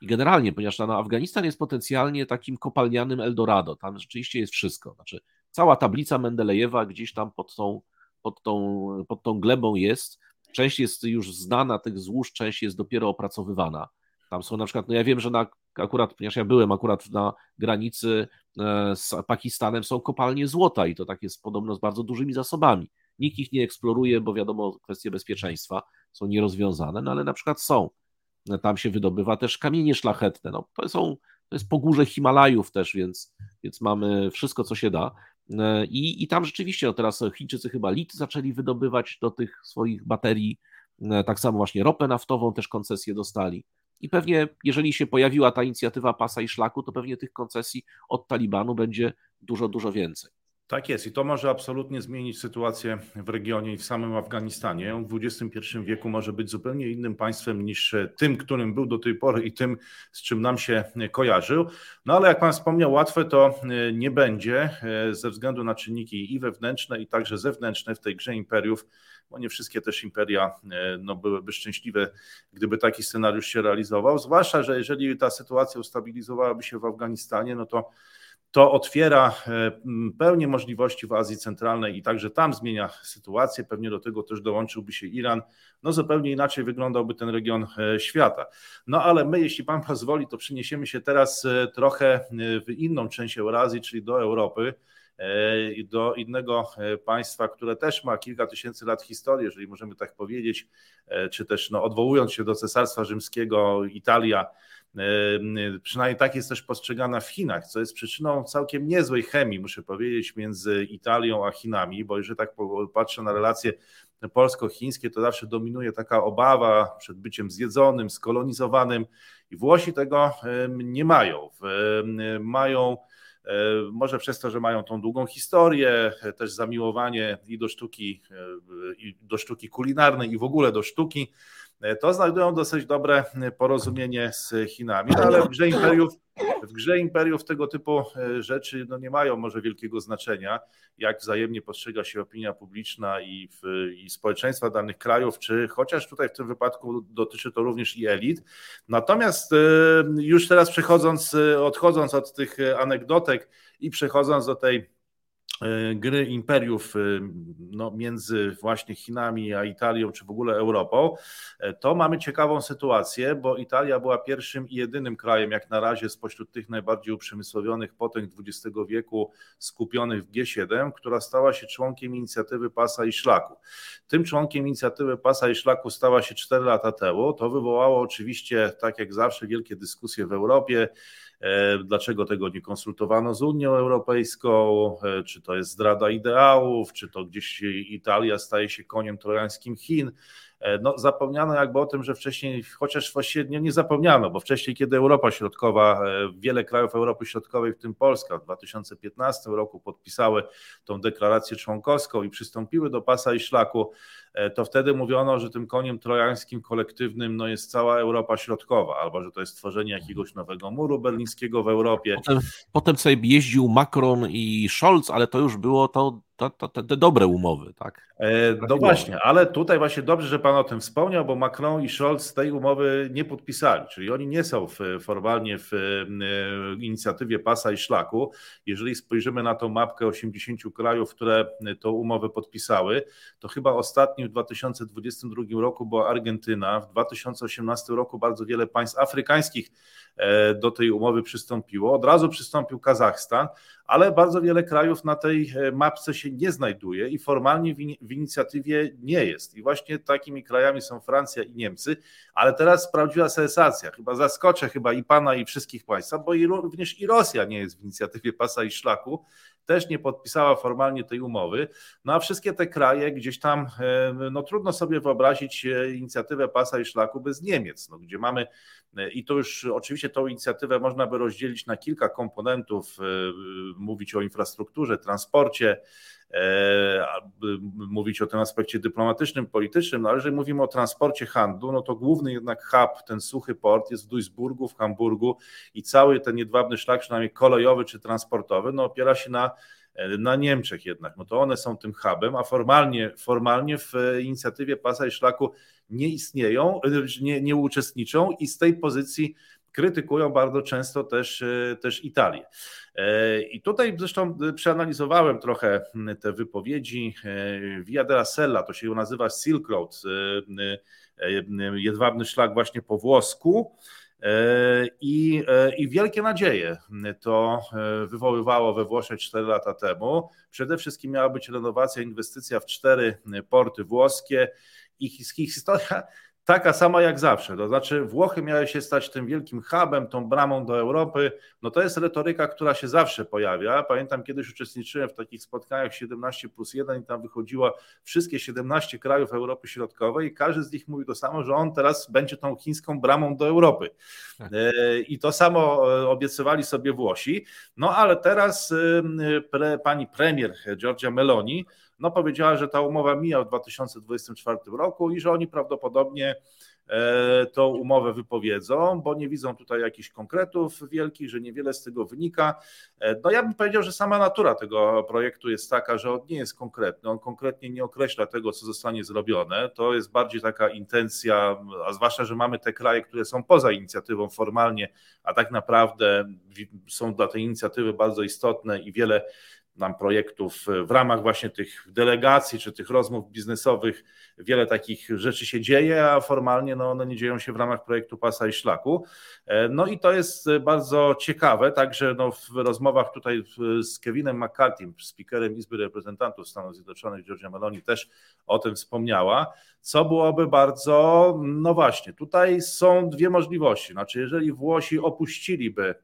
B: I generalnie, ponieważ no, Afganistan jest potencjalnie takim kopalnianym Eldorado, tam rzeczywiście jest wszystko. Znaczy, cała tablica Mendelejewa gdzieś tam pod tą, pod tą, pod tą glebą jest. Część jest już znana tych złóż, część jest dopiero opracowywana. Tam są na przykład, no ja wiem, że na, akurat, ponieważ ja byłem akurat na granicy e, z Pakistanem, są kopalnie złota i to tak jest podobno z bardzo dużymi zasobami. Nikt ich nie eksploruje, bo wiadomo, kwestie bezpieczeństwa są nierozwiązane, no ale na przykład są. Tam się wydobywa też kamienie szlachetne. No, to, są, to jest pogórze Himalajów też, więc, więc mamy wszystko, co się da. E, I, I tam rzeczywiście, no teraz Chińczycy chyba lit zaczęli wydobywać do tych swoich baterii, e, tak samo właśnie ropę naftową też koncesję dostali. I pewnie, jeżeli się pojawiła ta inicjatywa pasa i szlaku, to pewnie tych koncesji od Talibanu będzie dużo, dużo więcej.
A: Tak jest i to może absolutnie zmienić sytuację w regionie i w samym Afganistanie. W XXI wieku może być zupełnie innym państwem niż tym, którym był do tej pory i tym, z czym nam się kojarzył. No ale jak Pan wspomniał, łatwe to nie będzie ze względu na czynniki i wewnętrzne, i także zewnętrzne w tej grze imperiów bo nie wszystkie też imperia e, no, byłyby szczęśliwe, gdyby taki scenariusz się realizował. Zwłaszcza, że jeżeli ta sytuacja ustabilizowałaby się w Afganistanie, no to to otwiera e, pełnię możliwości w Azji Centralnej i także tam zmienia sytuację. Pewnie do tego też dołączyłby się Iran. No zupełnie inaczej wyglądał ten region e, świata. No ale my, jeśli Pan pozwoli, to przeniesiemy się teraz trochę w inną część Eurazji, czyli do Europy. E, do innego e, państwa, które też ma kilka tysięcy lat historii, jeżeli możemy tak powiedzieć, e, czy też no, odwołując się do Cesarstwa Rzymskiego, Italia, przynajmniej tak jest też postrzegana w Chinach, co jest przyczyną całkiem niezłej chemii, muszę powiedzieć, między Italią a Chinami, bo jeżeli tak patrzę na relacje polsko-chińskie, to zawsze dominuje taka obawa przed byciem zjedzonym, skolonizowanym i Włosi tego nie mają. Mają może przez to, że mają tą długą historię, też zamiłowanie i do sztuki, e, i do sztuki kulinarnej, i w ogóle do sztuki, e, to znajdują dosyć dobre porozumienie z Chinami, ale w grze imperiów w grze imperiów tego typu e, rzeczy no nie mają może wielkiego znaczenia, jak wzajemnie postrzega się opinia publiczna i, w, i społeczeństwa danych krajów, czy chociaż tutaj w tym wypadku dotyczy to również i elit. Natomiast e, już teraz przechodząc, e, odchodząc od tych anegdotek i przechodząc do tej gry imperiów e, no, między właśnie Chinami a Italią, czy w ogóle Europą, e, to mamy ciekawą sytuację, bo Italia była pierwszym i jedynym krajem, jak na razie, spośród tych najbardziej uprzemysłowionych potęg XX wieku skupionych w G7, która stała się członkiem inicjatywy Pasa i Szlaku. Tym członkiem inicjatywy Pasa i Szlaku stała się 4 lata temu. To wywołało oczywiście, tak jak zawsze, wielkie dyskusje w Europie E, dlaczego tego nie konsultowano z Unią Europejską? E, czy to jest zdrada ideałów? Czy to gdzieś Italia staje się koniem trojańskim Chin? E, no, zapomniano jakby o tym, że wcześniej, chociaż właściwie nie zapomniano, bo wcześniej, kiedy Europa Środkowa, wiele krajów Europy Środkowej, w tym Polska, w 2015 roku podpisały tą deklarację członkowską i przystąpiły do pasa i szlaku, E, to wtedy mówiono, że tym koniem trojańskim kolektywnym no, jest cała Europa Środkowa, albo że to jest tworzenie jakiegoś nowego muru berlińskiego w Europie.
B: Potem, potem sobie jeździł Macron i Scholz, ale to już było to to, to, te dobre umowy, tak?
A: E, no właśnie, ale tutaj właśnie dobrze, że Pan o tym wspomniał, bo Macron i Scholz tej umowy nie podpisali, czyli oni nie są w, formalnie w e, inicjatywie pasa i szlaku. Jeżeli spojrzymy na tą mapkę 80 krajów, które tą umowę podpisały, to chyba ostatni w 2022 roku była Argentyna, w 2018 roku bardzo wiele państw afrykańskich do tej umowy przystąpiło. Od razu przystąpił Kazachstan, ale bardzo wiele krajów na tej e, mapce się nie znajduje i formalnie w inicjatywie nie jest. I właśnie takimi krajami są Francja i Niemcy, ale teraz prawdziwa sensacja, chyba zaskoczę chyba i pana i wszystkich państwa, bo i również i Rosja nie jest w inicjatywie pasa i szlaku, też nie podpisała formalnie tej umowy. No a wszystkie te kraje gdzieś tam, e, no trudno sobie wyobrazić e, inicjatywę pasa i szlaku bez Niemiec, no, gdzie mamy e, i to już oczywiście tą inicjatywę można by rozdzielić na kilka komponentów, mówić o infrastrukturze, transporcie, mówić o tym aspekcie dyplomatycznym, politycznym, no ale jeżeli mówimy o transporcie handlu, no to główny jednak hub, ten suchy port jest w Duisburgu, w Hamburgu i cały ten jedwabny szlak, przynajmniej kolejowy czy transportowy, no opiera się na na Niemczech jednak, no to one są tym hubem, a formalnie, formalnie w inicjatywie pasa i szlaku nie istnieją, nie, nie uczestniczą i z tej pozycji krytykują bardzo często też, też Italię. E, I tutaj zresztą przeanalizowałem trochę te wypowiedzi e, Via della Sella, to się nazywa Silk Road, e, jedwabny szlak właśnie po włosku. I, I wielkie nadzieje to wywoływało we Włoszech 4 lata temu. Przede wszystkim miała być renowacja, inwestycja w cztery porty włoskie. Ich historia taka sama jak zawsze. To znaczy, Włochy miały się stać tym wielkim hubem, tą bramą do Europy. No to jest retoryka, która się zawsze pojawia. Pamiętam, kiedyś uczestniczyłem w takich spotkaniach 17 plus 1 i tam wychodziło wszystkie 17 krajów Europy Środkowej i każdy z nich mówi to samo, że on teraz będzie tą chińską bramą do Europy. Tak. E, I to samo e, obiecywali sobie Włosi. No ale teraz e, pre, pani premier Giorgia Meloni no powiedziała, że ta umowa mija w 2024 roku i że oni prawdopodobnie e, tą umowę wypowiedzą, bo nie widzą tutaj jakichś konkretów wielkich, że niewiele z tego wynika. E, no ja bym powiedział, że sama natura tego projektu jest taka, że on nie jest konkretny, on konkretnie nie określa tego, co zostanie zrobione. To jest bardziej taka intencja, a zwłaszcza, że mamy te kraje, które są poza inicjatywą formalnie, a tak naprawdę są dla tej inicjatywy bardzo istotne i wiele nam projektów w ramach właśnie tych delegacji czy tych rozmów biznesowych. Wiele takich rzeczy się dzieje, a formalnie no, one nie dzieją się w ramach projektu Pasa i Szlaku. E, no i to jest bardzo ciekawe, także no, w rozmowach tutaj z Kevinem McCarthy, speakerem Izby Reprezentantów Stanów Zjednoczonych, Georgia Meloni też o tym wspomniała, co byłoby bardzo, no właśnie, tutaj są dwie możliwości, znaczy jeżeli Włosi opuściliby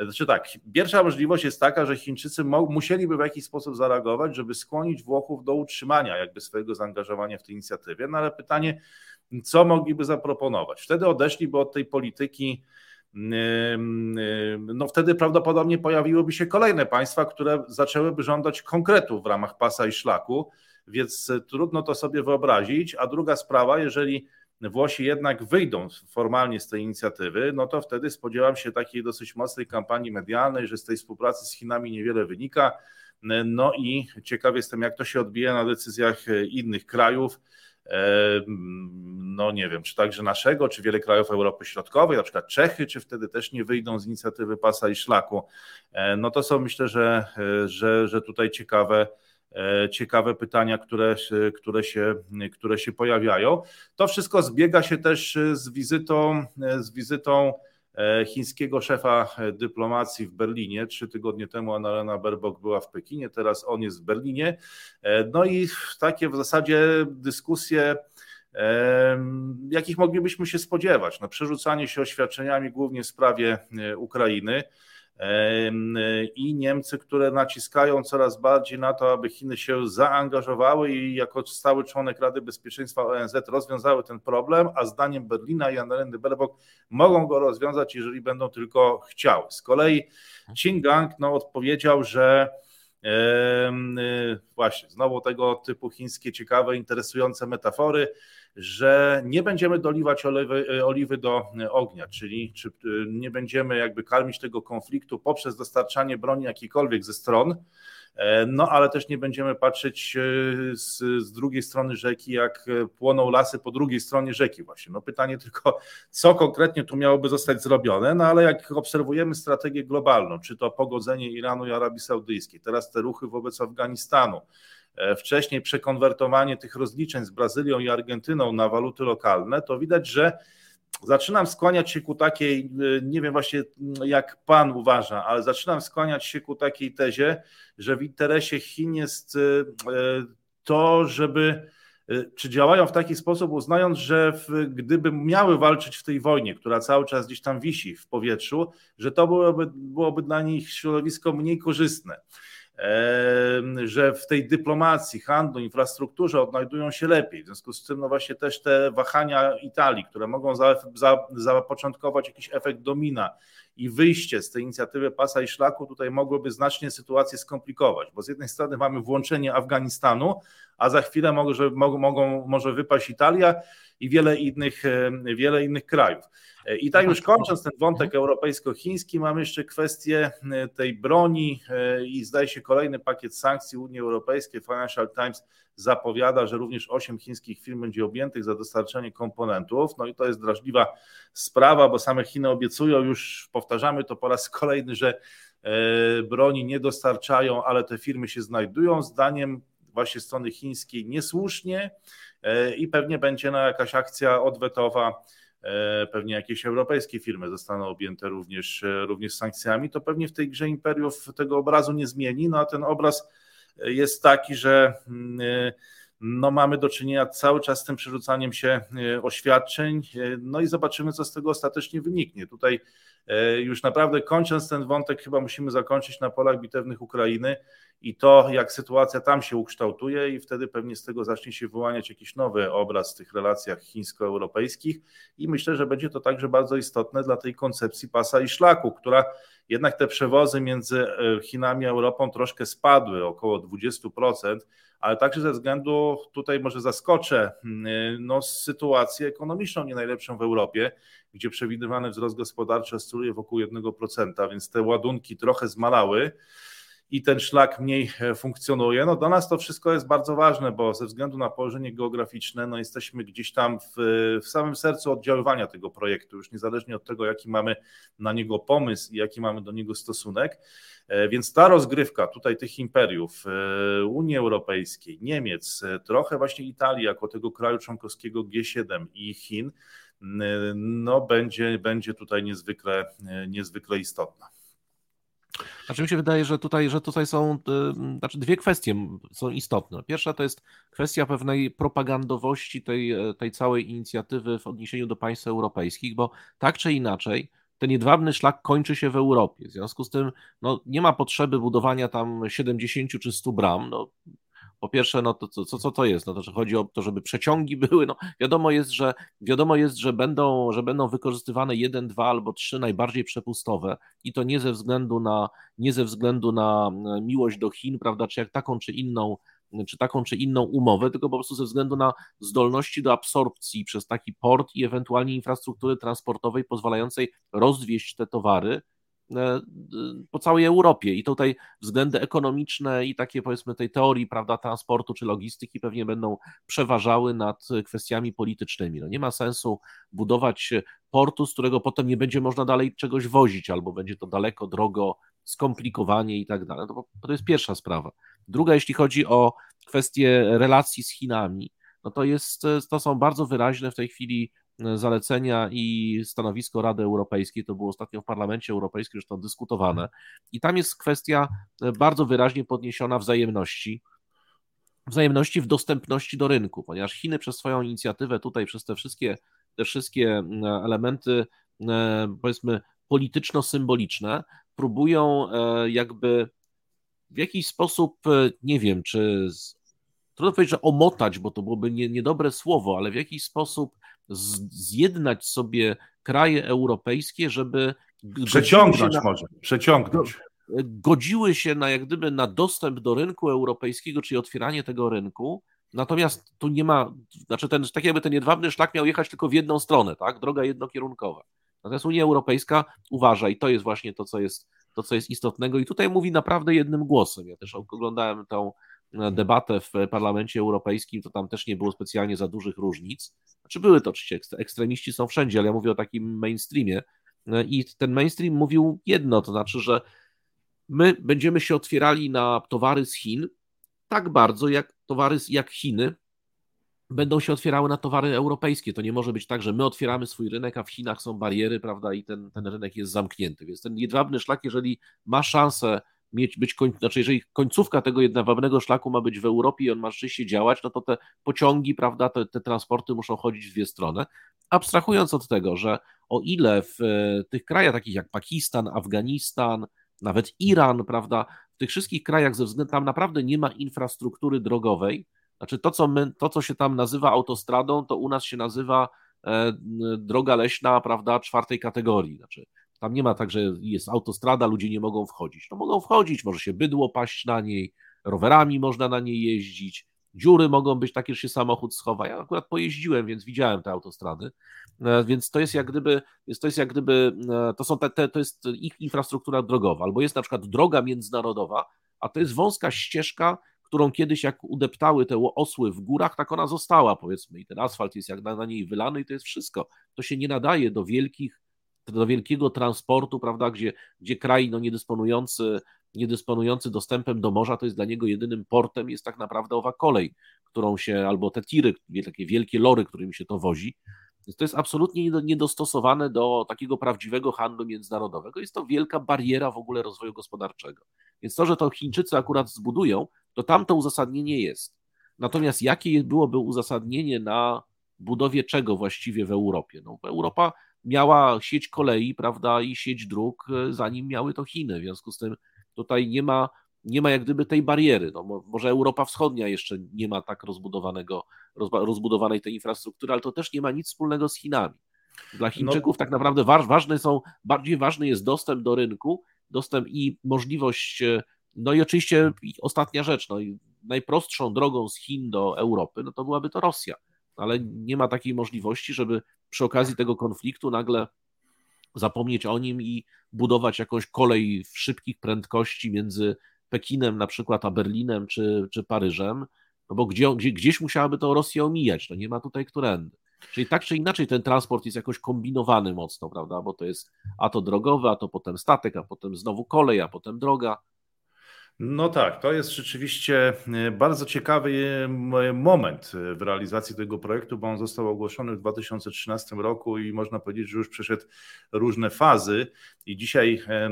A: znaczy tak, pierwsza możliwość jest taka, że Chińczycy musieliby w jakiś sposób zareagować, żeby skłonić Włochów do utrzymania jakby swojego zaangażowania w tej inicjatywie, no ale pytanie, co mogliby zaproponować? Wtedy odeszliby od tej polityki no wtedy prawdopodobnie pojawiłyby się kolejne państwa, które zaczęłyby żądać konkretów w ramach pasa i szlaku, więc trudno to sobie wyobrazić. A druga sprawa, jeżeli Włosi jednak wyjdą formalnie z tej inicjatywy, no to wtedy spodziewam się takiej dosyć mocnej kampanii medialnej, że z tej współpracy z Chinami niewiele wynika. No i ciekaw jestem, jak to się odbije na decyzjach innych krajów. no nie wiem, czy także naszego, czy wiele krajów Europy Środkowej, na przykład Czechy, czy wtedy też nie wyjdą z inicjatywy pasa i szlaku. No to są myślę, że, że, że tutaj ciekawe, ciekawe pytania, które, które, się, które się pojawiają. To wszystko zbiega się też z wizytą, z wizytą E, chińskiego szefa dyplomacji w Berlinie. Trzy tygodnie temu Annalena Baerbock była w Pekinie, teraz on jest w Berlinie. E, no i takie w zasadzie dyskusje, jakich moglibyśmy się spodziewać. No, przerzucanie się oświadczeniami głównie w sprawie e, Ukrainy i Niemcy, które naciskają coraz bardziej na to, aby Chiny się zaangażowały i jako stały członek Rady Bezpieczeństwa ONZ rozwiązały ten problem, a zdaniem Berlina i Annaleny Baerbock mogą go rozwiązać, jeżeli będą tylko chciały. Z kolei Qin no, odpowiedział, że właśnie znowu tego typu chińskie ciekawe, interesujące metafory, że nie będziemy doliwać oliwy, e, oliwy do e, ognia, czyli czy e, nie będziemy jakby karmić tego konfliktu poprzez dostarczanie broni jakiejkolwiek ze stron, no ale też nie będziemy patrzeć z, z, drugiej strony rzeki, jak płoną lasy po drugiej stronie rzeki właśnie. No pytanie tylko, co konkretnie tu miałoby zostać zrobione, no ale jak obserwujemy strategię globalną, czy to pogodzenie Iranu i Arabii Saudyjskiej, teraz te ruchy wobec Afganistanu, wcześniej przekonwertowanie tych rozliczeń z Brazylią i Argentyną na waluty lokalne, to widać, że zaczynam skłaniać się ku takiej, e, nie wiem właśnie jak pan uważa, ale zaczynam skłaniać się ku takiej tezie, że w interesie Chin jest e, to, żeby czy działają w taki sposób, uznając, że w, gdyby miały walczyć w tej wojnie, która cały czas gdzieś tam wisi w powietrzu, że to byłoby, byłoby dla nich środowisko mniej korzystne że w tej dyplomacji, handlu, infrastrukturze odnajdują się lepiej. W związku z tym, no właśnie też te wahania Italii, które mogą za, za, zapoczątkować jakiś efekt domina i wyjście z tej inicjatywy pasa i szlaku tutaj mogłoby znacznie sytuację skomplikować, bo z jednej strony mamy włączenie Afganistanu, a za chwilę może, mogą, może wypaść Italia i wiele innych, wiele innych krajów. I tak już kończąc ten wątek mhm. europejsko-chiński, mamy jeszcze kwestię e, tej broni e, i zdaje się kolejny pakiet sankcji Unii Europejskiej. Financial Times zapowiada, że również 8 chińskich firm będzie objętych za dostarczanie komponentów. No i to jest drażliwa sprawa, bo same Chiny obiecują, już powtarzamy to po raz kolejny, że e, broni nie dostarczają, ale te firmy się znajdują. Zdaniem właśnie strony chińskiej niesłusznie i pewnie będzie na jakaś akcja odwetowa E, pewnie jakieś europejskie firmy zostaną objęte również, e, również sankcjami, to pewnie w tej grze imperiów tego obrazu nie zmieni, no a ten obraz jest taki, że mm, e, no mamy do czynienia cały czas z tym przerzucaniem się oświadczeń, no i zobaczymy, co z tego ostatecznie wyniknie. Tutaj już naprawdę kończąc ten wątek, chyba musimy zakończyć na polach bitewnych Ukrainy i to, jak sytuacja tam się ukształtuje, i wtedy pewnie z tego zacznie się wyłaniać jakiś nowy obraz w tych relacjach chińsko-europejskich. I myślę, że będzie to także bardzo istotne dla tej koncepcji pasa i szlaku, która jednak te przewozy między e, Chinami a Europą troszkę spadły, około 20%, ale także ze względu, tutaj może zaskoczę, mm, no, sytuację ekonomiczną nie najlepszą w Europie, gdzie przewidywany wzrost gospodarczy oscyluje wokół 1%, więc te ładunki trochę zmalały i ten szlak mniej e, funkcjonuje. No do nas to wszystko jest bardzo ważne, bo ze względu na położenie geograficzne, no jesteśmy gdzieś tam w, w samym sercu oddziaływania tego projektu, już niezależnie od tego, jaki mamy na niego pomysł i jaki mamy do niego stosunek. E, więc ta rozgrywka tutaj tych imperiów e, Unii Europejskiej, Niemiec, trochę właśnie Italii jako tego kraju członkowskiego G7 i Chin, no będzie, będzie tutaj niezwykle, niezwykle istotna.
B: Znaczy mi się wydaje, że tutaj, że tutaj są y, znaczy dwie kwestie są istotne. Pierwsza to jest kwestia pewnej propagandowości tej, e, tej całej inicjatywy w odniesieniu do państw europejskich, bo tak czy inaczej ten jedwabny szlak kończy się w Europie. W związku z tym no, nie ma potrzeby budowania tam 70 czy 100 bram. No, po pierwsze, no to co, co to jest? No to, że chodzi o to, żeby przeciągi (laughs) były. No, wiadomo jest, że wiadomo jest, że będą, że będą wykorzystywane jeden, dwa albo trzy najbardziej przepustowe i to nie ze względu na, nie ze względu na miłość do Chin, prawda, czy jak taką czy inną czy taką czy inną umowę, tylko po prostu ze względu na zdolności do absorpcji przez taki port i ewentualnie infrastruktury transportowej pozwalającej rozwieźć te towary e, po całej Europie. I tutaj względy ekonomiczne i takie powiedzmy tej teorii, prawda, transportu czy logistyki pewnie będą przeważały nad kwestiami politycznymi. No nie ma sensu budować portu, z którego potem nie będzie można dalej czegoś wozić, albo będzie to daleko, drogo, skomplikowanie i tak dalej. To, to jest pierwsza sprawa. Druga, jeśli chodzi o kwestię relacji z Chinami, no to, jest, to są bardzo wyraźne w tej chwili e, zalecenia i stanowisko Rady Europejskiej, to było ostatnio w Parlamencie Europejskim zresztą dyskutowane. I tam jest kwestia e, bardzo wyraźnie podniesiona wzajemności, wzajemności w dostępności do rynku, ponieważ Chiny przez swoją inicjatywę tutaj, przez te wszystkie, te wszystkie elementy e, powiedzmy polityczno-symboliczne próbują jakby w jakiś sposób, nie wiem, czy trudno powiedzieć, że omotać, bo to byłoby nie, niedobre słowo, ale w jakiś sposób zjednać sobie kraje europejskie, żeby.
A: Przeciągnąć na, może, przeciągnąć.
B: Godziły się na jak gdyby na dostęp do rynku europejskiego, czyli otwieranie tego rynku. Natomiast tu nie ma, znaczy ten, tak jakby ten jedwabny szlak miał jechać tylko w jedną stronę, tak? Droga jednokierunkowa. Natomiast Unia Europejska uważa, i to jest właśnie to, co jest, to, co jest istotnego, i tutaj mówi naprawdę jednym głosem. Ja też oglądałem tą debatę w Parlamencie Europejskim, to tam też nie było specjalnie za dużych różnic. Znaczy były to oczywiście, ekstremiści są wszędzie, ale ja mówię o takim mainstreamie. I ten mainstream mówił jedno, to znaczy, że my będziemy się otwierali na towary z Chin tak bardzo, jak towary jak Chiny będą się otwierały na towary europejskie. To nie może być tak, że my otwieramy swój rynek, a w Chinach są bariery, prawda, i ten, ten rynek jest zamknięty. Więc ten jedwabny szlak, jeżeli ma szansę mieć być, koń, znaczy jeżeli końcówka tego jedwabnego szlaku ma być w Europie i on ma rzeczywiście działać, no to te pociągi, prawda, te, te transporty muszą chodzić w dwie strony. Abstrahując od tego, że o ile w e, tych krajach takich jak Pakistan, Afganistan, nawet Iran, prawda, w tych wszystkich krajach ze względu tam naprawdę nie ma infrastruktury drogowej, znaczy to, co my, to, co się tam nazywa autostradą, to u nas się nazywa e, droga leśna, prawda, czwartej kategorii. Znaczy, tam nie ma tak, że jest autostrada, ludzie nie mogą wchodzić. No mogą wchodzić, może się bydło paść na niej, rowerami można na niej jeździć, dziury mogą być takie, że się samochód schowa. Ja akurat pojeździłem, więc widziałem te autostrady, e, więc to jest jak gdyby, to jest jak gdyby, e, to są te, te, to jest ich infrastruktura drogowa, albo jest na przykład droga międzynarodowa, a to jest wąska ścieżka, którą kiedyś jak udeptały te osły w górach, tak ona została powiedzmy i ten asfalt jest jak na, na niej wylany i to jest wszystko. To się nie nadaje do wielkich do wielkiego transportu, prawda, gdzie, gdzie kraj no, niedysponujący, niedysponujący dostępem do morza, to jest dla niego jedynym portem, jest tak naprawdę owa kolej, którą się, albo te tiry, takie wielkie lory, którymi się to wozi. Więc to jest absolutnie niedostosowane do takiego prawdziwego handlu międzynarodowego. Jest to wielka bariera w ogóle rozwoju gospodarczego. Więc to, że to Chińczycy akurat zbudują, to tam to uzasadnienie jest. Natomiast jakie byłoby uzasadnienie na budowie czego właściwie w Europie? No, Europa miała sieć kolei, prawda, i sieć dróg, e, zanim miały to Chiny. W związku z tym tutaj nie ma, nie ma jak gdyby tej bariery. No, może Europa Wschodnia jeszcze nie ma tak rozbudowanego, rozbudowanej tej infrastruktury, ale to też nie ma nic wspólnego z Chinami. Dla no. Chińczyków no. tak naprawdę ważne są, bardziej ważny jest dostęp do rynku, dostęp i możliwość, e, no i oczywiście ostatnia rzecz, no i najprostszą drogą z Chin do Europy, no to byłaby to Rosja ale nie ma takiej możliwości, żeby przy okazji tego konfliktu nagle zapomnieć o nim i budować jakąś kolej w szybkich prędkości między Pekinem na przykład a Berlinem czy, czy Paryżem, no bo gdzie, gdzie, gdzieś musiałaby to Rosję omijać, no nie ma tutaj którędy. Czyli tak czy inaczej ten transport jest jakoś kombinowany mocno, prawda, bo to jest a to drogowe, a to potem statek, a potem znowu kolej, a potem droga.
A: No tak, to jest rzeczywiście e, bardzo ciekawy e, moment w realizacji tego projektu, bo on został ogłoszony w 2013 roku i można powiedzieć, że już przeszedł różne fazy i dzisiaj e,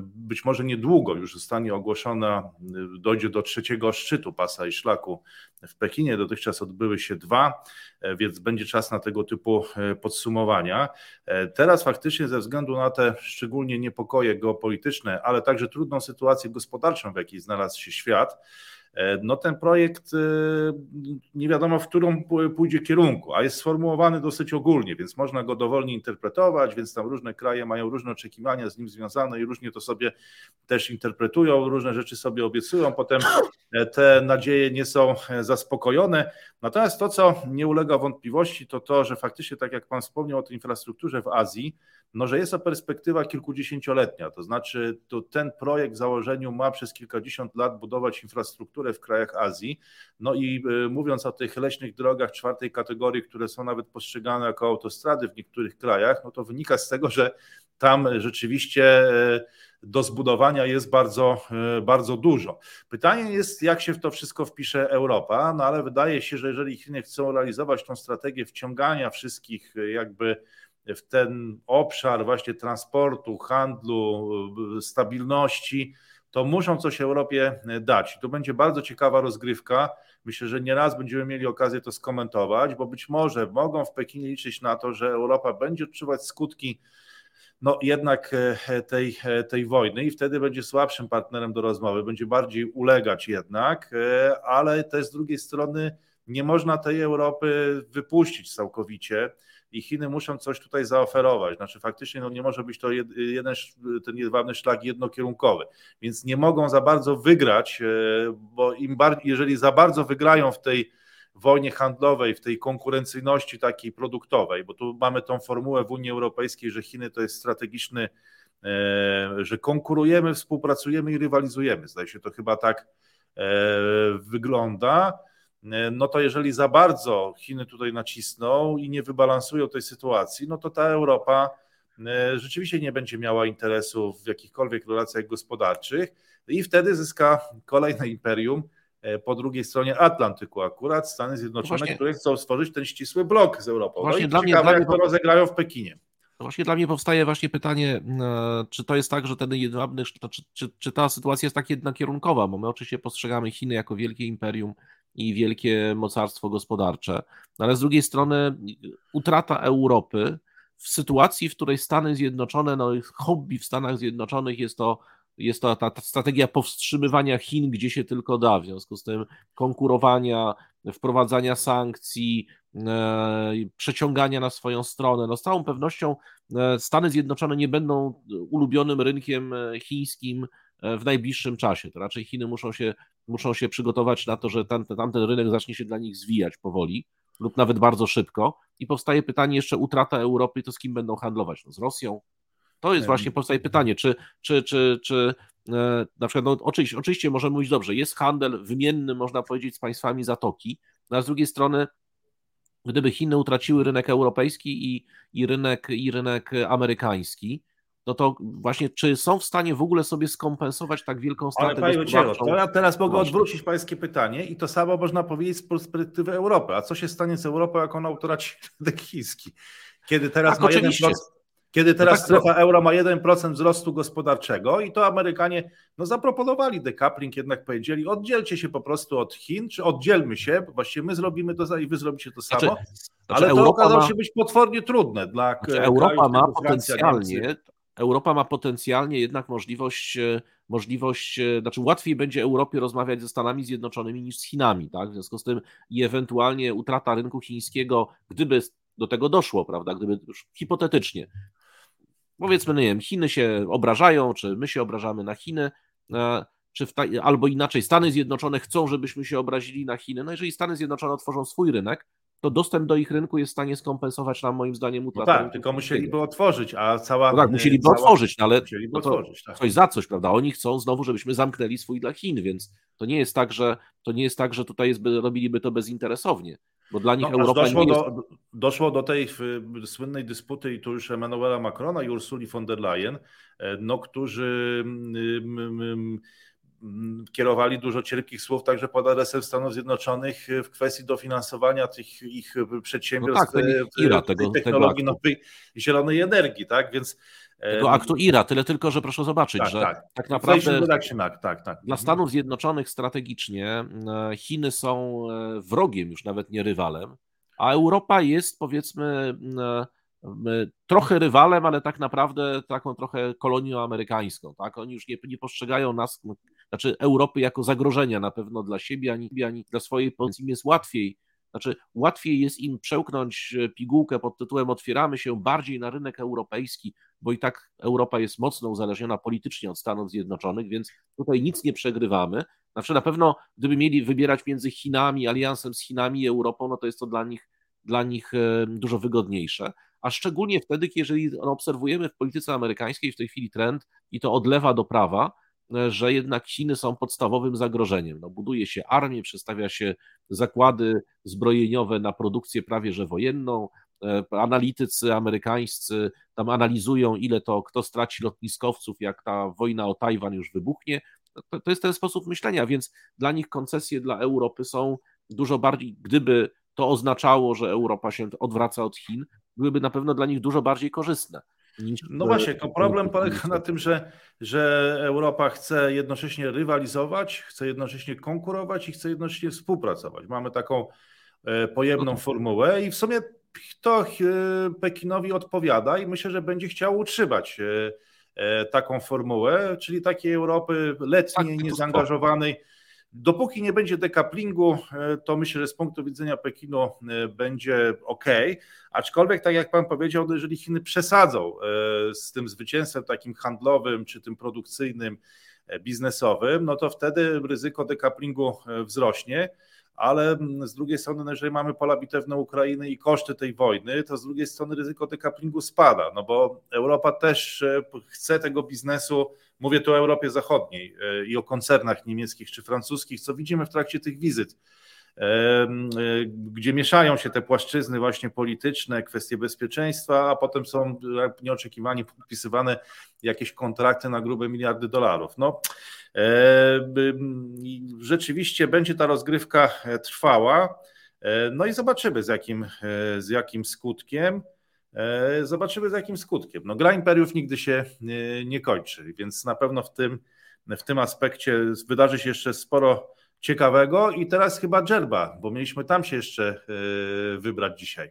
A: być może niedługo już zostanie ogłoszona, dojdzie do trzeciego szczytu pasa i szlaku w Pekinie. Dotychczas odbyły się dwa, więc będzie czas na tego typu podsumowania. Teraz faktycznie ze względu na te szczególnie niepokoje geopolityczne, ale także trudną sytuację gospodarczą, w jakiej znalazł się świat, E, no ten projekt e, nie wiadomo w którą pójdzie kierunku, a jest sformułowany dosyć ogólnie, więc można go dowolnie interpretować, więc tam różne kraje mają różne oczekiwania z nim związane i różnie to sobie też interpretują, różne rzeczy sobie obiecują, potem e, te nadzieje nie są zaspokojone. Natomiast to, co nie ulega wątpliwości, to to, że faktycznie, tak jak Pan wspomniał o tej infrastrukturze w Azji, no, że jest to perspektywa kilkudziesięcioletnia, to znaczy to ten projekt w założeniu ma przez kilkadziesiąt lat budować infrastrukturę w krajach Azji, no i y, mówiąc o tych leśnych drogach czwartej kategorii, które są nawet postrzegane jako autostrady w niektórych krajach, no to wynika z tego, że tam rzeczywiście y, do zbudowania jest bardzo, y, bardzo dużo. Pytanie jest, jak się w to wszystko wpisze Europa, no ale wydaje się, że jeżeli Chiny chcą realizować tą strategię wciągania wszystkich jakby w ten obszar właśnie transportu, handlu, stabilności, to muszą coś Europie dać. To będzie bardzo ciekawa rozgrywka. Myślę, że nieraz będziemy mieli okazję to skomentować, bo być może mogą w Pekinie liczyć na to, że Europa będzie odczuwać skutki no jednak e, tej, e, tej wojny i wtedy będzie słabszym partnerem do rozmowy, będzie bardziej ulegać jednak, e, ale też z drugiej strony nie można tej Europy wypuścić całkowicie i Chiny muszą coś tutaj zaoferować. Znaczy faktycznie no nie może być to jeden, ten jedwabny szlak jednokierunkowy, więc nie mogą za bardzo wygrać, e, bo im bardziej, jeżeli za bardzo wygrają w tej wojnie handlowej, w tej konkurencyjności takiej produktowej, bo tu mamy tą formułę w Unii Europejskiej, że Chiny to jest strategiczny, e, że konkurujemy, współpracujemy i rywalizujemy. Zdaje się to chyba tak e, wygląda. E, no to jeżeli za bardzo Chiny tutaj nacisną i nie wybalansują tej sytuacji, no to ta Europa e, rzeczywiście nie będzie miała interesu w jakichkolwiek relacjach gospodarczych i wtedy zyska kolejne imperium e, po drugiej stronie Atlantyku akurat Stany Zjednoczone, właśnie, które chcą stworzyć ten ścisły blok z Europą. Właśnie no i dla ciekawe, mnie, jak to rozegrają w Pekinie.
B: Właśnie dla mnie powstaje właśnie pytanie, czy to jest tak, że ten jedwabny, czy, czy, czy ta sytuacja jest tak jednokierunkowa, bo my oczywiście postrzegamy Chiny jako wielkie imperium, i wielkie mocarstwo gospodarcze. Ale z drugiej strony utrata Europy w sytuacji, w której Stany Zjednoczone, no hobby w Stanach Zjednoczonych jest to jest to ta, ta, strategia powstrzymywania Chin, gdzie się tylko da, w związku z tym konkurowania, wprowadzania sankcji, e, przeciągania na swoją stronę. No z całą pewnością e, Stany Zjednoczone nie będą ulubionym rynkiem e, chińskim w najbliższym czasie. To raczej Chiny muszą się, muszą się przygotować na to, że tam, tamten rynek zacznie się dla nich zwijać powoli lub nawet bardzo szybko. I powstaje pytanie jeszcze utrata Europy, to z kim będą handlować? No, z Rosją? To jest właśnie powstaje pytanie, czy, czy, czy, czy e, na przykład, no, oczywiście, oczywiście możemy mówić dobrze, jest handel wymienny, można powiedzieć, z państwami Zatoki, no, a z drugiej strony gdyby Chiny utraciły rynek europejski i, i, rynek, i rynek amerykański, no to właśnie czy są w stanie w ogóle sobie skompensować tak wielką stratę
A: Ale panie to ja teraz mogę Właśnie. odwrócić pańskie pytanie i to samo można powiedzieć z perspektywy Europy. A co się stanie z Europą, jak ona utraci rynek chiński? Kiedy teraz tak, ma oczywiście. 1%, kiedy no teraz no tak, strefa no. euro ma 1% wzrostu gospodarczego i to Amerykanie no, zaproponowali decoupling, jednak powiedzieli, oddzielcie się po prostu od Chin, czy oddzielmy się, właściwie my zrobimy to i wy zrobicie to samo, znaczy, ale znaczy to Europa okazało ma... się być potwornie trudne dla
B: znaczy Europa ma potencjalnie, Europa ma potencjalnie jednak możliwość, e, możliwość, e, znaczy łatwiej będzie Europie rozmawiać ze Stanami Zjednoczonymi niż z Chinami, tak? W związku z tym i ewentualnie utrata rynku chińskiego, gdyby do tego doszło, prawda, gdyby już hipotetycznie, powiedzmy, nie wiem, Chiny się obrażają, czy my się obrażamy na Chiny, e, czy ta, albo inaczej, Stany Zjednoczone chcą, żebyśmy się obrazili na Chiny. No jeżeli Stany Zjednoczone otworzą swój rynek, to dostęp do ich rynku jest w stanie skompensować nam moim zdaniem
A: no utratę. No tak, tylko musieliby otworzyć, a cała...
B: No tak, musieliby cała... otworzyć, no ale musieliby no otworzyć, tak. coś za coś, prawda? Oni chcą znowu, żebyśmy zamknęli swój dla Chin, więc to nie jest tak, że to nie jest tak, że tutaj jest, robiliby to bezinteresownie. Bo dla nich no, Europa
A: doszło,
B: nie jest...
A: do, doszło do tej słynnej dysputy i tu już Emmanuela Macrona i Ursuli von der Leyen, e, no, którzy Mm, kierowali dużo cierpkich słów także pod adresem Stanów Zjednoczonych w kwestii dofinansowania tych ich przedsiębiorstw no tak, IRA, tego, technologii tego nowej zielonej energii, tak, więc
B: tego aktu IRA, tyle tylko, że proszę zobaczyć, tak, że tak, tak naprawdę
A: tak, tak, tak,
B: dla mhm. Stanów Zjednoczonych strategicznie e, Chiny są e, wrogiem, już nawet nie rywalem, a Europa jest powiedzmy e, trochę rywalem, ale tak naprawdę taką trochę kolonią amerykańską. Tak? Oni już nie, nie postrzegają nas, znaczy Europy jako zagrożenia na pewno dla siebie, ani, ani dla swojej pozycji jest łatwiej znaczy, łatwiej jest im przełknąć e, pigułkę pod tytułem otwieramy się bardziej na rynek europejski, bo i tak Europa jest mocno uzależniona politycznie od Stanów Zjednoczonych, więc tutaj nic nie przegrywamy. Znaczy, na pewno, gdyby mieli wybierać między Chinami, aliansem z Chinami i Europą, no to jest to dla nich, dla nich e, dużo wygodniejsze. A szczególnie wtedy, jeżeli obserwujemy w polityce amerykańskiej w tej chwili trend i to od lewa do prawa, że jednak Chiny są podstawowym zagrożeniem. No, buduje się armię, przestawia się zakłady zbrojeniowe na produkcję prawie że wojenną. E, analitycy amerykańscy tam analizują, ile to kto straci lotniskowców, jak ta wojna o Tajwan już wybuchnie. To, to jest ten sposób myślenia, więc dla nich koncesje dla Europy są dużo bardziej, gdyby to oznaczało, że Europa się odwraca od Chin, byłyby na pewno dla nich dużo bardziej korzystne.
A: No właśnie, to problem polega na tym, że, że Europa chce jednocześnie rywalizować, chce jednocześnie konkurować i chce jednocześnie współpracować. Mamy taką e, pojemną formułę i w sumie to e, Pekinowi odpowiada i myślę, że będzie chciał utrzymać e, taką formułę, czyli takiej Europy letniej, tak, niezaangażowanej Dopóki nie będzie dekaplingu, e, to myślę, że z punktu widzenia Pekinu e, będzie ok. Aczkolwiek, tak jak Pan powiedział, no jeżeli Chiny przesadzą e, z tym zwycięstwem takim handlowym czy tym produkcyjnym, biznesowym, no to wtedy ryzyko dekaplingu wzrośnie ale z drugiej strony, no jeżeli mamy pola bitewne Ukrainy i koszty tej wojny, to z drugiej strony ryzyko dekaplingu spada, no bo Europa też chce tego biznesu Mówię tu o Europie Zachodniej e, i o koncernach niemieckich czy francuskich, co widzimy w trakcie tych wizyt, e, e, gdzie mieszają się te płaszczyzny właśnie polityczne, kwestie bezpieczeństwa, a potem są nieoczekiwanie podpisywane jakieś kontrakty na grube miliardy dolarów. No, rzeczywiście będzie ta rozgrywka trwała. No i zobaczymy z jakim, z jakim skutkiem. E, zobaczymy z jakim skutkiem. No, gra imperiów nigdy się nie kończy, więc na pewno w tym, w tym aspekcie wydarzy się jeszcze sporo ciekawego i teraz chyba Dżerba, bo mieliśmy tam się jeszcze e, wybrać dzisiaj.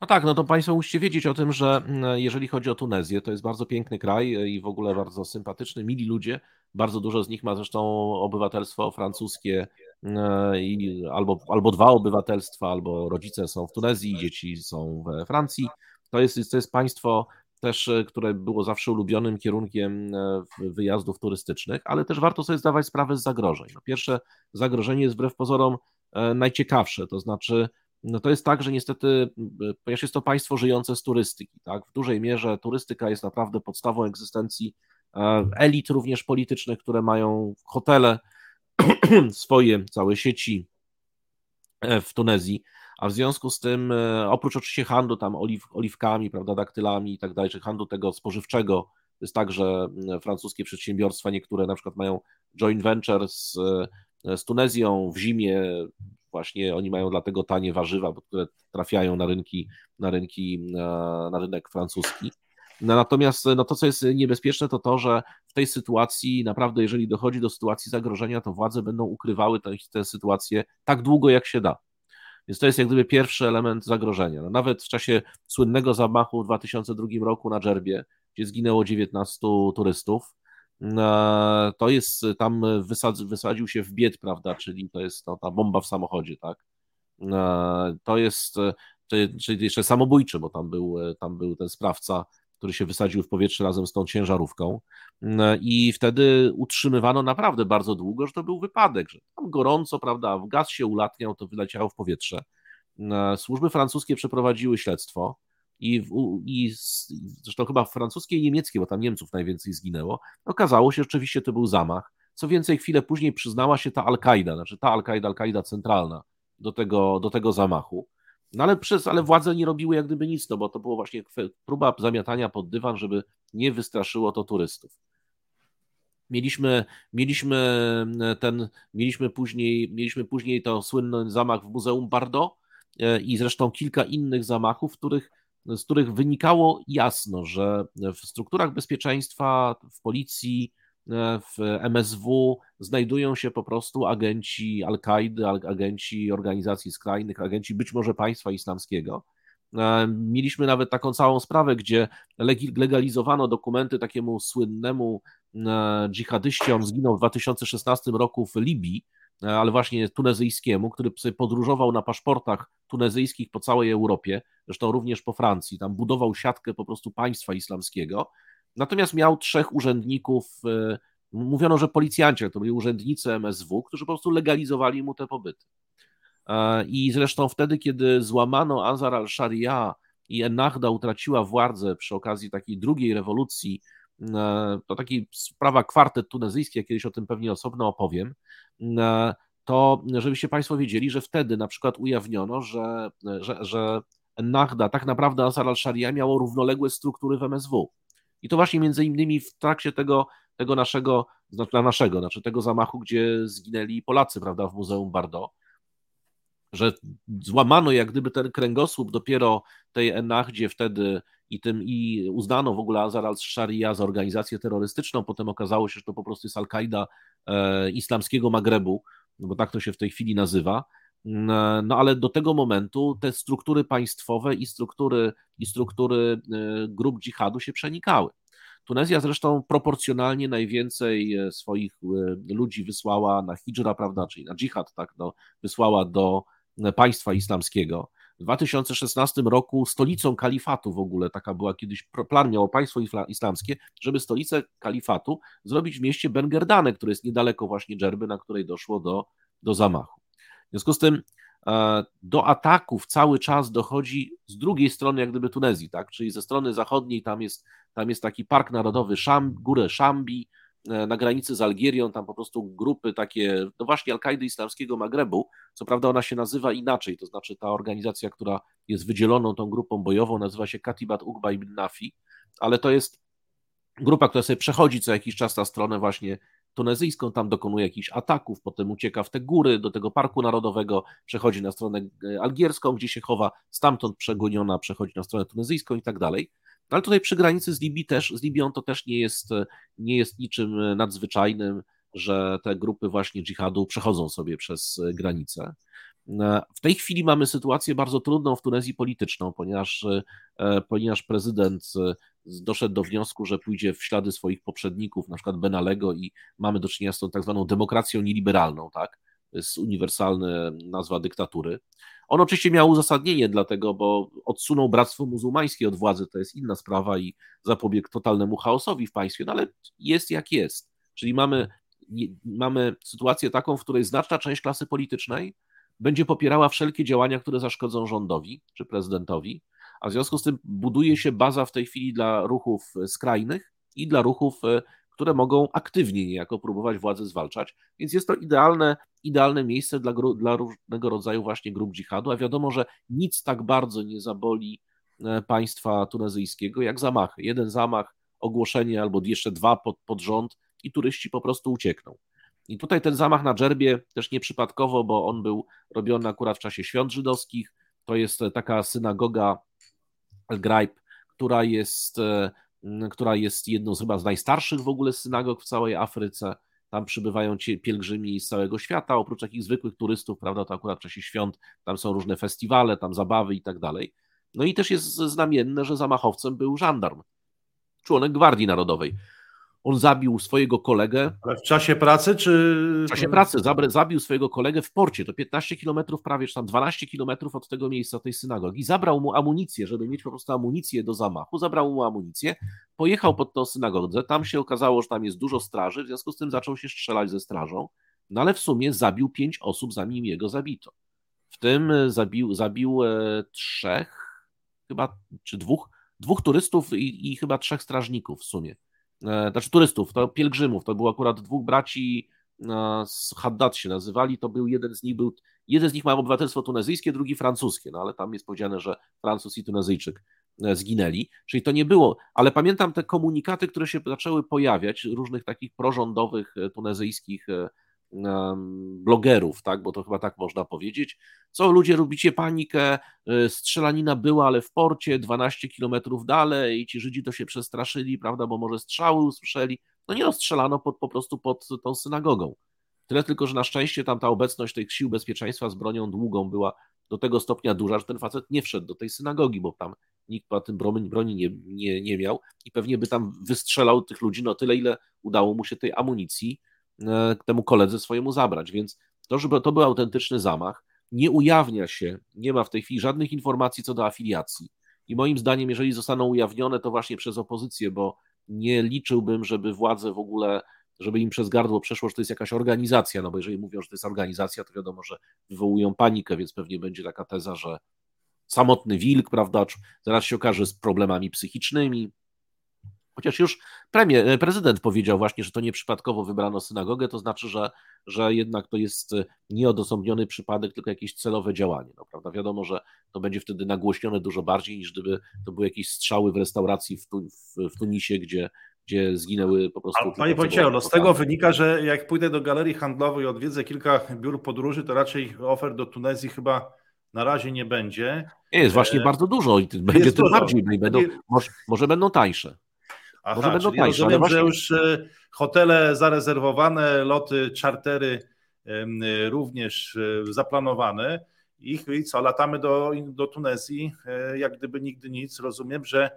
B: No tak, no to Państwo musicie wiedzieć o tym, że mm, jeżeli chodzi o Tunezję, to jest bardzo piękny kraj i w ogóle bardzo sympatyczny, mili ludzie. Bardzo dużo z nich ma zresztą obywatelstwo francuskie e, i albo, albo dwa obywatelstwa, albo rodzice są w Tunezji, dzieci są we Francji. To jest, to jest państwo też, e, które było zawsze ulubionym kierunkiem e, wyjazdów turystycznych, ale też warto sobie zdawać sprawę z zagrożeń. No pierwsze zagrożenie jest wbrew pozorom e, najciekawsze, to znaczy no to jest tak, że niestety, ponieważ jest to państwo żyjące z turystyki, tak, w dużej mierze turystyka jest naprawdę podstawą egzystencji elit również politycznych, które mają hotele, (clears throat) swoje całe sieci w Tunezji, a w związku z tym, e, oprócz oczywiście handlu tam oliw, oliwkami, prawda, daktylami i tak dalej, czy handlu tego spożywczego, to jest tak, że francuskie przedsiębiorstwa niektóre na przykład mają joint venture z, e, z Tunezją w zimie, właśnie oni mają dlatego tanie warzywa, które trafiają na rynki, na rynki, na, na rynek francuski. No, natomiast no to, co jest niebezpieczne, to to, że w tej sytuacji, naprawdę, jeżeli dochodzi do sytuacji zagrożenia, to władze będą ukrywały tę, tę sytuację tak długo, jak się da. Więc to jest jak gdyby pierwszy element zagrożenia. No nawet w czasie słynnego zamachu w 2002 roku na Dżerbie, gdzie zginęło 19 turystów, e, to jest tam wysadził się w bied, prawda, czyli to jest no, ta bomba w samochodzie, tak. E, to jest, czyli jeszcze samobójczy, bo tam był, tam był ten sprawca który się wysadził w powietrze razem z tą ciężarówką. Mm, I wtedy utrzymywano naprawdę bardzo długo, że to był wypadek, że tam gorąco, prawda, gaz się ulatniał, to wyleciało w powietrze. Mm, służby francuskie przeprowadziły śledztwo i, i zresztą chyba francuskie i niemieckie, bo tam Niemców najwięcej zginęło. Okazało się, że rzeczywiście to był zamach. Co więcej, chwilę później przyznała się ta Al-Kaida, znaczy ta Al-Kaida, Al-Kaida centralna do tego, do tego zamachu. No ale, przez, ale władze nie robiły jak gdyby nic, no bo to było właśnie próba zamiatania pod dywan, żeby nie wystraszyło to turystów. Mieliśmy, mieliśmy e, ten, mieliśmy później, mieliśmy później to słynny zamach w Muzeum Bardo e, i zresztą kilka innych zamachów, których, z których wynikało jasno, że w strukturach bezpieczeństwa, w policji, w MSW znajdują się po prostu agenci Al-Kaidy, agenci organizacji skrajnych, agenci być może państwa islamskiego. Mieliśmy nawet taką całą sprawę, gdzie legalizowano dokumenty takiemu słynnemu dżihadyście, on zginął w 2016 roku w Libii, ale właśnie tunezyjskiemu, który sobie podróżował na paszportach tunezyjskich po całej Europie, zresztą również po Francji, tam budował siatkę po prostu państwa islamskiego, natomiast miał trzech urzędników, e, mówiono, że policjanci, to byli urzędnicy MSW, którzy po prostu legalizowali mu te pobyty. E, I zresztą wtedy, kiedy złamano Ansar al-Sharia i Ennahda utraciła władzę przy okazji takiej drugiej rewolucji, e, to taki sprawa kwartet tunezyjski, ja kiedyś o tym pewnie osobno opowiem, to żebyście Państwo wiedzieli, że wtedy na przykład ujawniono, że, że, że Ennahda, tak naprawdę Ansar al-Sharia miało równoległe struktury w MSW. I to właśnie między innymi w trakcie tego, tego naszego, znaczy naszego, znaczy tego zamachu, gdzie zginęli Polacy, prawda, w Muzeum Bardo że złamano jak gdyby ten kręgosłup dopiero tej Ennahdzie wtedy i tym i uznano w ogóle Azar al-Sharia za organizację terrorystyczną, potem okazało się, że to po prostu jest Al-Kaida e, islamskiego Magrebu, no bo tak to się w tej chwili nazywa. No ale do tego momentu te struktury państwowe i struktury, i struktury e, grup dżihadu się przenikały. Tunezja zresztą proporcjonalnie najwięcej e, swoich e, ludzi wysłała na hijra, prawda, czyli na dżihad, tak, no, wysłała do państwa islamskiego. W 2016 roku stolicą kalifatu w ogóle, taka była kiedyś, plan miało państwo islamskie, żeby stolicę kalifatu zrobić w mieście Bengerdane, które jest niedaleko właśnie Dżerby, na której doszło do, do zamachu. W związku z tym e, do ataków cały czas dochodzi z drugiej strony jak gdyby Tunezji, tak? czyli ze strony zachodniej tam jest, tam jest taki park narodowy Szam, górę Szambi, E, na granicy z Algierią, tam po prostu grupy takie, no właśnie Al-Kaidy Islamskiego Magrebu, co prawda ona się nazywa inaczej, to znaczy ta organizacja, która jest wydzieloną tą grupą bojową, nazywa się Katibat Uqba ibn Nafi, ale to jest grupa, która sobie przechodzi co jakiś czas na stronę właśnie tunezyjską, tam dokonuje jakichś ataków, potem ucieka w te góry, do tego parku narodowego, przechodzi na stronę e, algierską, gdzie się chowa, stamtąd przegoniona, przechodzi na stronę tunezyjską i tak dalej. Ale tutaj przy granicy z, Libii też, z Libią to też nie jest, nie jest niczym nadzwyczajnym, że te grupy właśnie dżihadu przechodzą sobie przez granicę. W tej chwili mamy sytuację bardzo trudną w Tunezji polityczną, ponieważ, ponieważ prezydent doszedł do wniosku, że pójdzie w ślady swoich poprzedników, na przykład Benalego i mamy do czynienia z tą tak zwaną demokracją nieliberalną, tak? Jest uniwersalna nazwa dyktatury. On oczywiście miał uzasadnienie dlatego, bo odsunął Bractwo Muzułmańskie od władzy, to jest inna sprawa i zapobiegł totalnemu chaosowi w państwie, no ale jest jak jest. Czyli mamy, mamy sytuację taką, w której znaczna część klasy politycznej będzie popierała wszelkie działania, które zaszkodzą rządowi czy prezydentowi, a w związku z tym buduje się baza w tej chwili dla ruchów skrajnych i dla ruchów które mogą aktywnie niejako próbować władzę zwalczać, więc jest to idealne, idealne miejsce dla, dla różnego rodzaju właśnie grup dżihadu, a wiadomo, że nic tak bardzo nie zaboli e, państwa tunezyjskiego jak zamachy. Jeden zamach, ogłoszenie albo jeszcze dwa pod, pod rząd i turyści po prostu uciekną. I tutaj ten zamach na Dżerbie też nieprzypadkowo, bo on był robiony akurat w czasie świąt żydowskich. To jest taka synagoga El-Graib, która jest e, która jest jedną z chyba z najstarszych w ogóle synagog w całej Afryce. Tam przybywają pielgrzymi z całego świata, oprócz takich zwykłych turystów, prawda, to akurat w czasie świąt, tam są różne festiwale, tam zabawy i tak dalej. No i też jest znamienne, że zamachowcem był żandarm, członek Gwardii Narodowej. On zabił swojego kolegę.
A: Ale w czasie pracy, czy.
B: W czasie pracy zabił swojego kolegę w porcie. To 15 kilometrów, prawie czy tam 12 kilometrów od tego miejsca, tej synagogi. Zabrał mu amunicję, żeby mieć po prostu amunicję do zamachu. Zabrał mu amunicję, pojechał pod tą synagogę. Tam się okazało, że tam jest dużo straży, w związku z tym zaczął się strzelać ze strażą. No ale w sumie zabił pięć osób, zanim jego zabito. W tym zabił, zabił e, trzech, chyba, czy dwóch, dwóch turystów i, i chyba trzech strażników w sumie. E, znaczy turystów, to pielgrzymów, to było akurat dwóch braci e, z Haddad się nazywali, to był jeden z nich, był, jeden z nich ma obywatelstwo tunezyjskie, drugi francuskie, no ale tam jest powiedziane, że Francuz i Tunezyjczyk e, zginęli, czyli to nie było, ale pamiętam te komunikaty, które się zaczęły pojawiać, różnych takich prorządowych tunezyjskich blogerów, tak, bo to chyba tak można powiedzieć. Co ludzie robicie panikę, y, strzelanina była, ale w porcie, 12 kilometrów dalej, ci Żydzi to się przestraszyli, prawda, bo może strzały usłyszeli. No nie rozstrzelano pod, po prostu pod tą synagogą. Tyle tylko, że na szczęście tam ta obecność tych sił bezpieczeństwa z bronią długą była do tego stopnia duża, że ten facet nie wszedł do tej synagogi, bo tam nikt po tym broni nie, nie, nie miał i pewnie by tam wystrzelał tych ludzi no tyle, ile udało mu się tej amunicji temu koledze swojemu zabrać. Więc to, żeby to był autentyczny zamach, nie ujawnia się, nie ma w tej chwili żadnych informacji co do afiliacji. I moim zdaniem, jeżeli zostaną ujawnione, to właśnie przez opozycję, bo nie liczyłbym, żeby władze w ogóle, żeby im przez gardło przeszło, że to jest jakaś organizacja, no bo jeżeli mówią, że to jest organizacja, to wiadomo, że wywołują panikę, więc pewnie będzie taka teza, że samotny wilk, prawda, zaraz się okaże z problemami psychicznymi, Chociaż już premier, e, prezydent powiedział właśnie, że to nieprzypadkowo wybrano synagogę, to znaczy, że, że jednak to jest e, nieodosobniony przypadek, tylko jakieś celowe działanie. No, prawda? Wiadomo, że to będzie wtedy nagłośnione dużo bardziej niż gdyby to były jakieś strzały w restauracji w, tu, w, w Tunisie, gdzie, gdzie zginęły po prostu.
A: A, panie Wojciechu, no z tego wynika, że jak pójdę do galerii handlowej i odwiedzę kilka biur podróży, to raczej ofert do Tunezji chyba na razie nie będzie.
B: Jest właśnie e... bardzo dużo i będzie tym bardziej, będą, może, może będą tańsze.
A: Aha, Może będą tańsze, rozumiem, właśnie... że już e, hotele zarezerwowane, loty, czartery również e, zaplanowane. I, I co, latamy do, do Tunezji, e, jak gdyby nigdy nic. Rozumiem, że,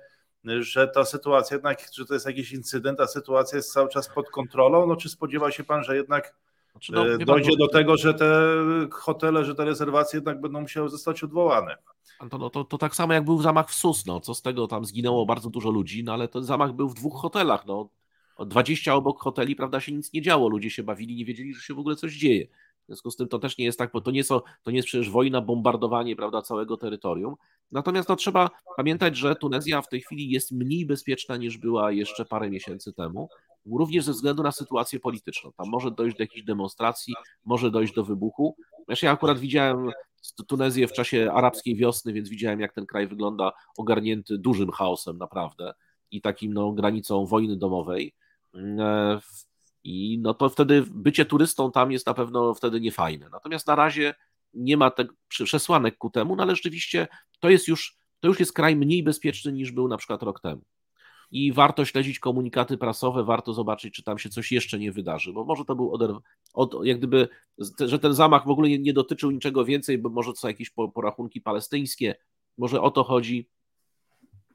A: że ta sytuacja jednak, że to jest jakiś incydent, a sytuacja jest cały czas pod kontrolą. No, czy spodziewa się pan, że jednak znaczy, no, dojdzie pan, do tego, że te hotele, że te rezerwacje jednak będą musiały zostać odwołane?
B: To, no, to, to tak samo jak był zamach w SUS, no, co z tego tam zginęło bardzo dużo ludzi, no ale ten zamach był w dwóch hotelach, no. 20 obok hoteli, prawda, się nic nie działo, ludzie się bawili, nie wiedzieli, że się w ogóle coś dzieje. W związku z tym to też nie jest tak, bo to nie, są, to nie jest przecież wojna, bombardowanie prawda, całego terytorium. Natomiast no, trzeba pamiętać, że Tunezja w tej chwili jest mniej bezpieczna niż była jeszcze parę miesięcy temu, również ze względu na sytuację polityczną. Tam może dojść do jakichś demonstracji, może dojść do wybuchu. Wiesz, ja akurat widziałem Tunezję w czasie arabskiej wiosny, więc widziałem, jak ten kraj wygląda ogarnięty dużym chaosem naprawdę i takim no, granicą wojny domowej. E, I no to wtedy bycie turystą tam jest na pewno wtedy niefajne. Natomiast na razie nie ma tych przesłanek ku temu, no ale rzeczywiście to jest już, to już jest kraj mniej bezpieczny niż był na przykład rok temu i warto śledzić komunikaty prasowe, warto zobaczyć, czy tam się coś jeszcze nie wydarzy, bo może to był oderw... od, jak gdyby, że ten zamach w ogóle nie, nie dotyczył niczego więcej, bo może to są jakieś porachunki palestyńskie, może o to chodzi.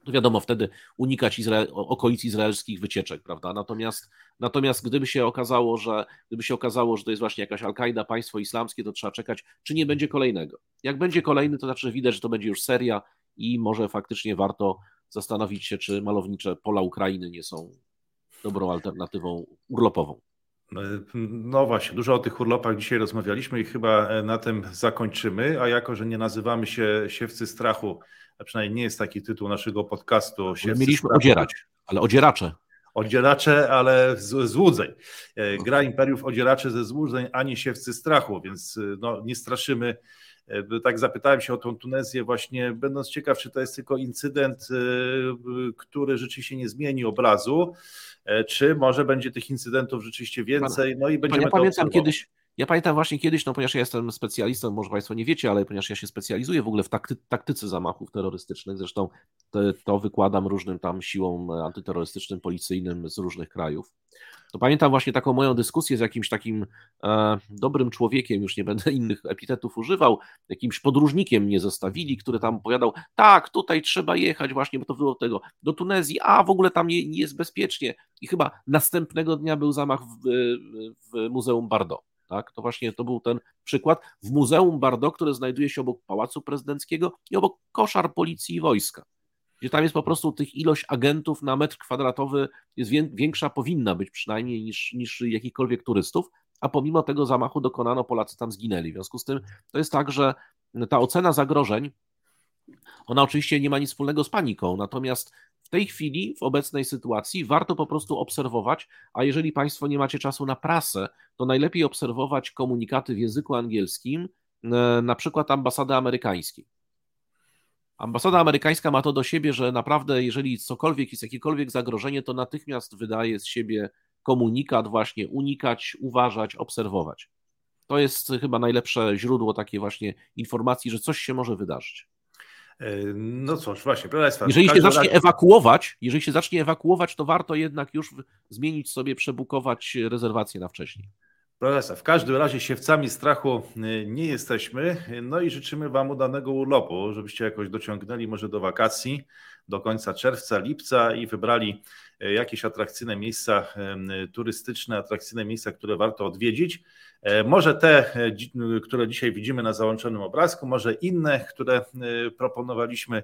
B: To wiadomo, wtedy unikać Izrael, okolic izraelskich wycieczek, prawda? Natomiast, natomiast gdyby się okazało, że gdyby się okazało, że to jest właśnie jakaś Al-Kaida, państwo islamskie, to trzeba czekać, czy nie będzie kolejnego. Jak będzie kolejny, to znaczy widać, że to będzie już seria i może faktycznie warto zastanowić się, czy malownicze pola Ukrainy nie są dobrą alternatywą urlopową.
A: No właśnie, dużo o tych urlopach dzisiaj rozmawialiśmy i chyba na tym zakończymy, a jako, że nie nazywamy się Siewcy Strachu, a przynajmniej nie jest taki tytuł naszego podcastu.
B: Siewcy mieliśmy strachu, odzierać, ale odzieracze.
A: Odzieracze, ale z, złudzeń. E, gra Imperiów odzieracze ze złudzeń, ani Siewcy Strachu, więc no, nie straszymy E, tak zapytałem się o tą Tunezję właśnie, będąc ciekaw, czy to jest tylko incydent, e, który rzeczywiście nie zmieni obrazu, e, czy może będzie tych incydentów rzeczywiście więcej, no i będziemy
B: ja pamiętam kiedyś, ja pamiętam właśnie kiedyś, no ponieważ ja jestem specjalistą, może Państwo nie wiecie, ale ponieważ ja się specjalizuję w ogóle w takty, taktyce zamachów terrorystycznych, zresztą to, to wykładam różnym tam siłom antyterrorystycznym, policyjnym z różnych krajów to pamiętam właśnie taką moją dyskusję z jakimś takim e, dobrym człowiekiem, już nie będę (laughs) innych epitetów używał, jakimś podróżnikiem mnie zostawili, który tam opowiadał, tak, tutaj trzeba jechać właśnie, bo to było tego, do Tunezji, a w ogóle tam nie, nie jest bezpiecznie. I chyba następnego dnia był zamach w, w Muzeum Bardo. Tak? To właśnie to był ten przykład. W Muzeum Bardo, które znajduje się obok Pałacu Prezydenckiego i obok koszar policji i wojska gdzie tam jest po prostu tych ilość agentów na metr kwadratowy jest większa, powinna być przynajmniej niż, niż jakichkolwiek turystów, a pomimo tego zamachu dokonano, Polacy tam zginęli. W związku z tym to jest tak, że ta ocena zagrożeń, ona oczywiście nie ma nic wspólnego z paniką, natomiast tej chwili, w obecnej sytuacji, warto po prostu obserwować, a jeżeli Państwo nie macie czasu na prasę, to najlepiej obserwować komunikaty w języku angielskim, e, na przykład ambasady amerykańskiej. Ambasada amerykańska ma to do siebie, że naprawdę, jeżeli cokolwiek jest jakiekolwiek zagrożenie, to natychmiast wydaje z siebie komunikat, właśnie unikać, uważać, obserwować. To jest chyba najlepsze źródło takiej właśnie informacji, że coś się może wydarzyć.
A: E, no cóż, właśnie, proszę Państwa.
B: Jeżeli się zacznie razie... ewakuować, jeżeli się zacznie ewakuować, to warto jednak już zmienić sobie, przebukować rezerwację na wcześniej.
A: Profesor, w każdym razie siewcami strachu y, nie jesteśmy. No i życzymy Wam udanego urlopu, żebyście jakoś dociągnęli może do wakacji do końca czerwca, lipca i wybrali y, jakieś atrakcyjne miejsca turystyczne, atrakcyjne miejsca, które warto odwiedzić. Może te, które dzisiaj widzimy na załączonym obrazku, może inne, które proponowaliśmy E,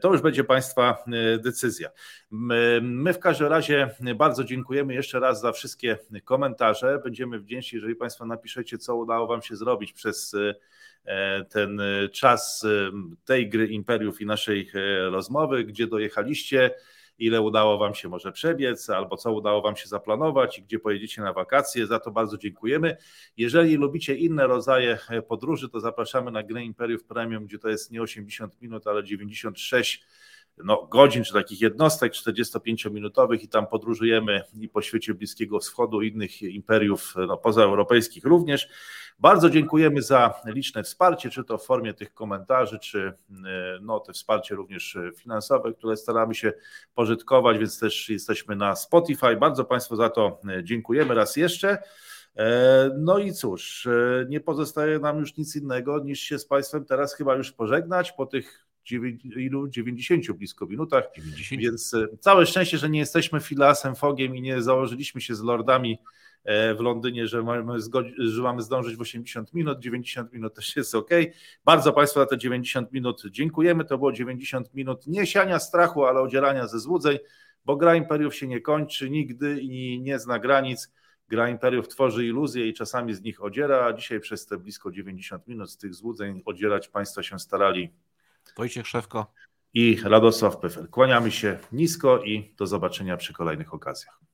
A: to już będzie Państwa e, decyzja. My w każdym razie bardzo dziękujemy jeszcze raz za wszystkie komentarze. Będziemy wdzięczni, jeżeli Państwo napiszecie, co udało Wam się zrobić przez e, ten czas tej gry Imperiów i naszej rozmowy, gdzie dojechaliście ile udało Wam się może przebiec, albo co udało Wam się zaplanować i gdzie pojedziecie na wakacje. Za to bardzo dziękujemy. Jeżeli lubicie inne rodzaje podróży, to zapraszamy na Grę Imperiów Premium, gdzie to jest nie 80 minut, ale 96 no, godzin, czy takich jednostek 45-minutowych i tam podróżujemy i po świecie Bliskiego Wschodu, innych imperiów no, pozaeuropejskich również. Bardzo dziękujemy za liczne wsparcie, czy to w formie tych komentarzy, czy e, no, te wsparcie również finansowe, które staramy się pożytkować, więc też jesteśmy na Spotify. Bardzo Państwu za to e, dziękujemy raz jeszcze. E, no i cóż, nie pozostaje nam już nic innego niż się z Państwem teraz chyba już pożegnać po tych ilu? 90 blisko minutach. 90. Więc całe szczęście, że nie jesteśmy Filasem Fogiem i nie założyliśmy się z lordami w Londynie, że mamy, że mamy zdążyć w 80 minut, 90 minut też jest ok. Bardzo Państwu za te 90 minut dziękujemy. To było 90 minut nie siania strachu, ale odzierania ze złudzeń, bo gra imperiów się nie kończy nigdy i nie zna granic. Gra imperiów tworzy iluzje i czasami z nich odziera, a dzisiaj przez te blisko 90 minut z tych złudzeń odzierać Państwo się starali.
B: Wojciech Szewko
A: i Radosław Pyfel. Kłaniamy się nisko i do zobaczenia przy kolejnych okazjach.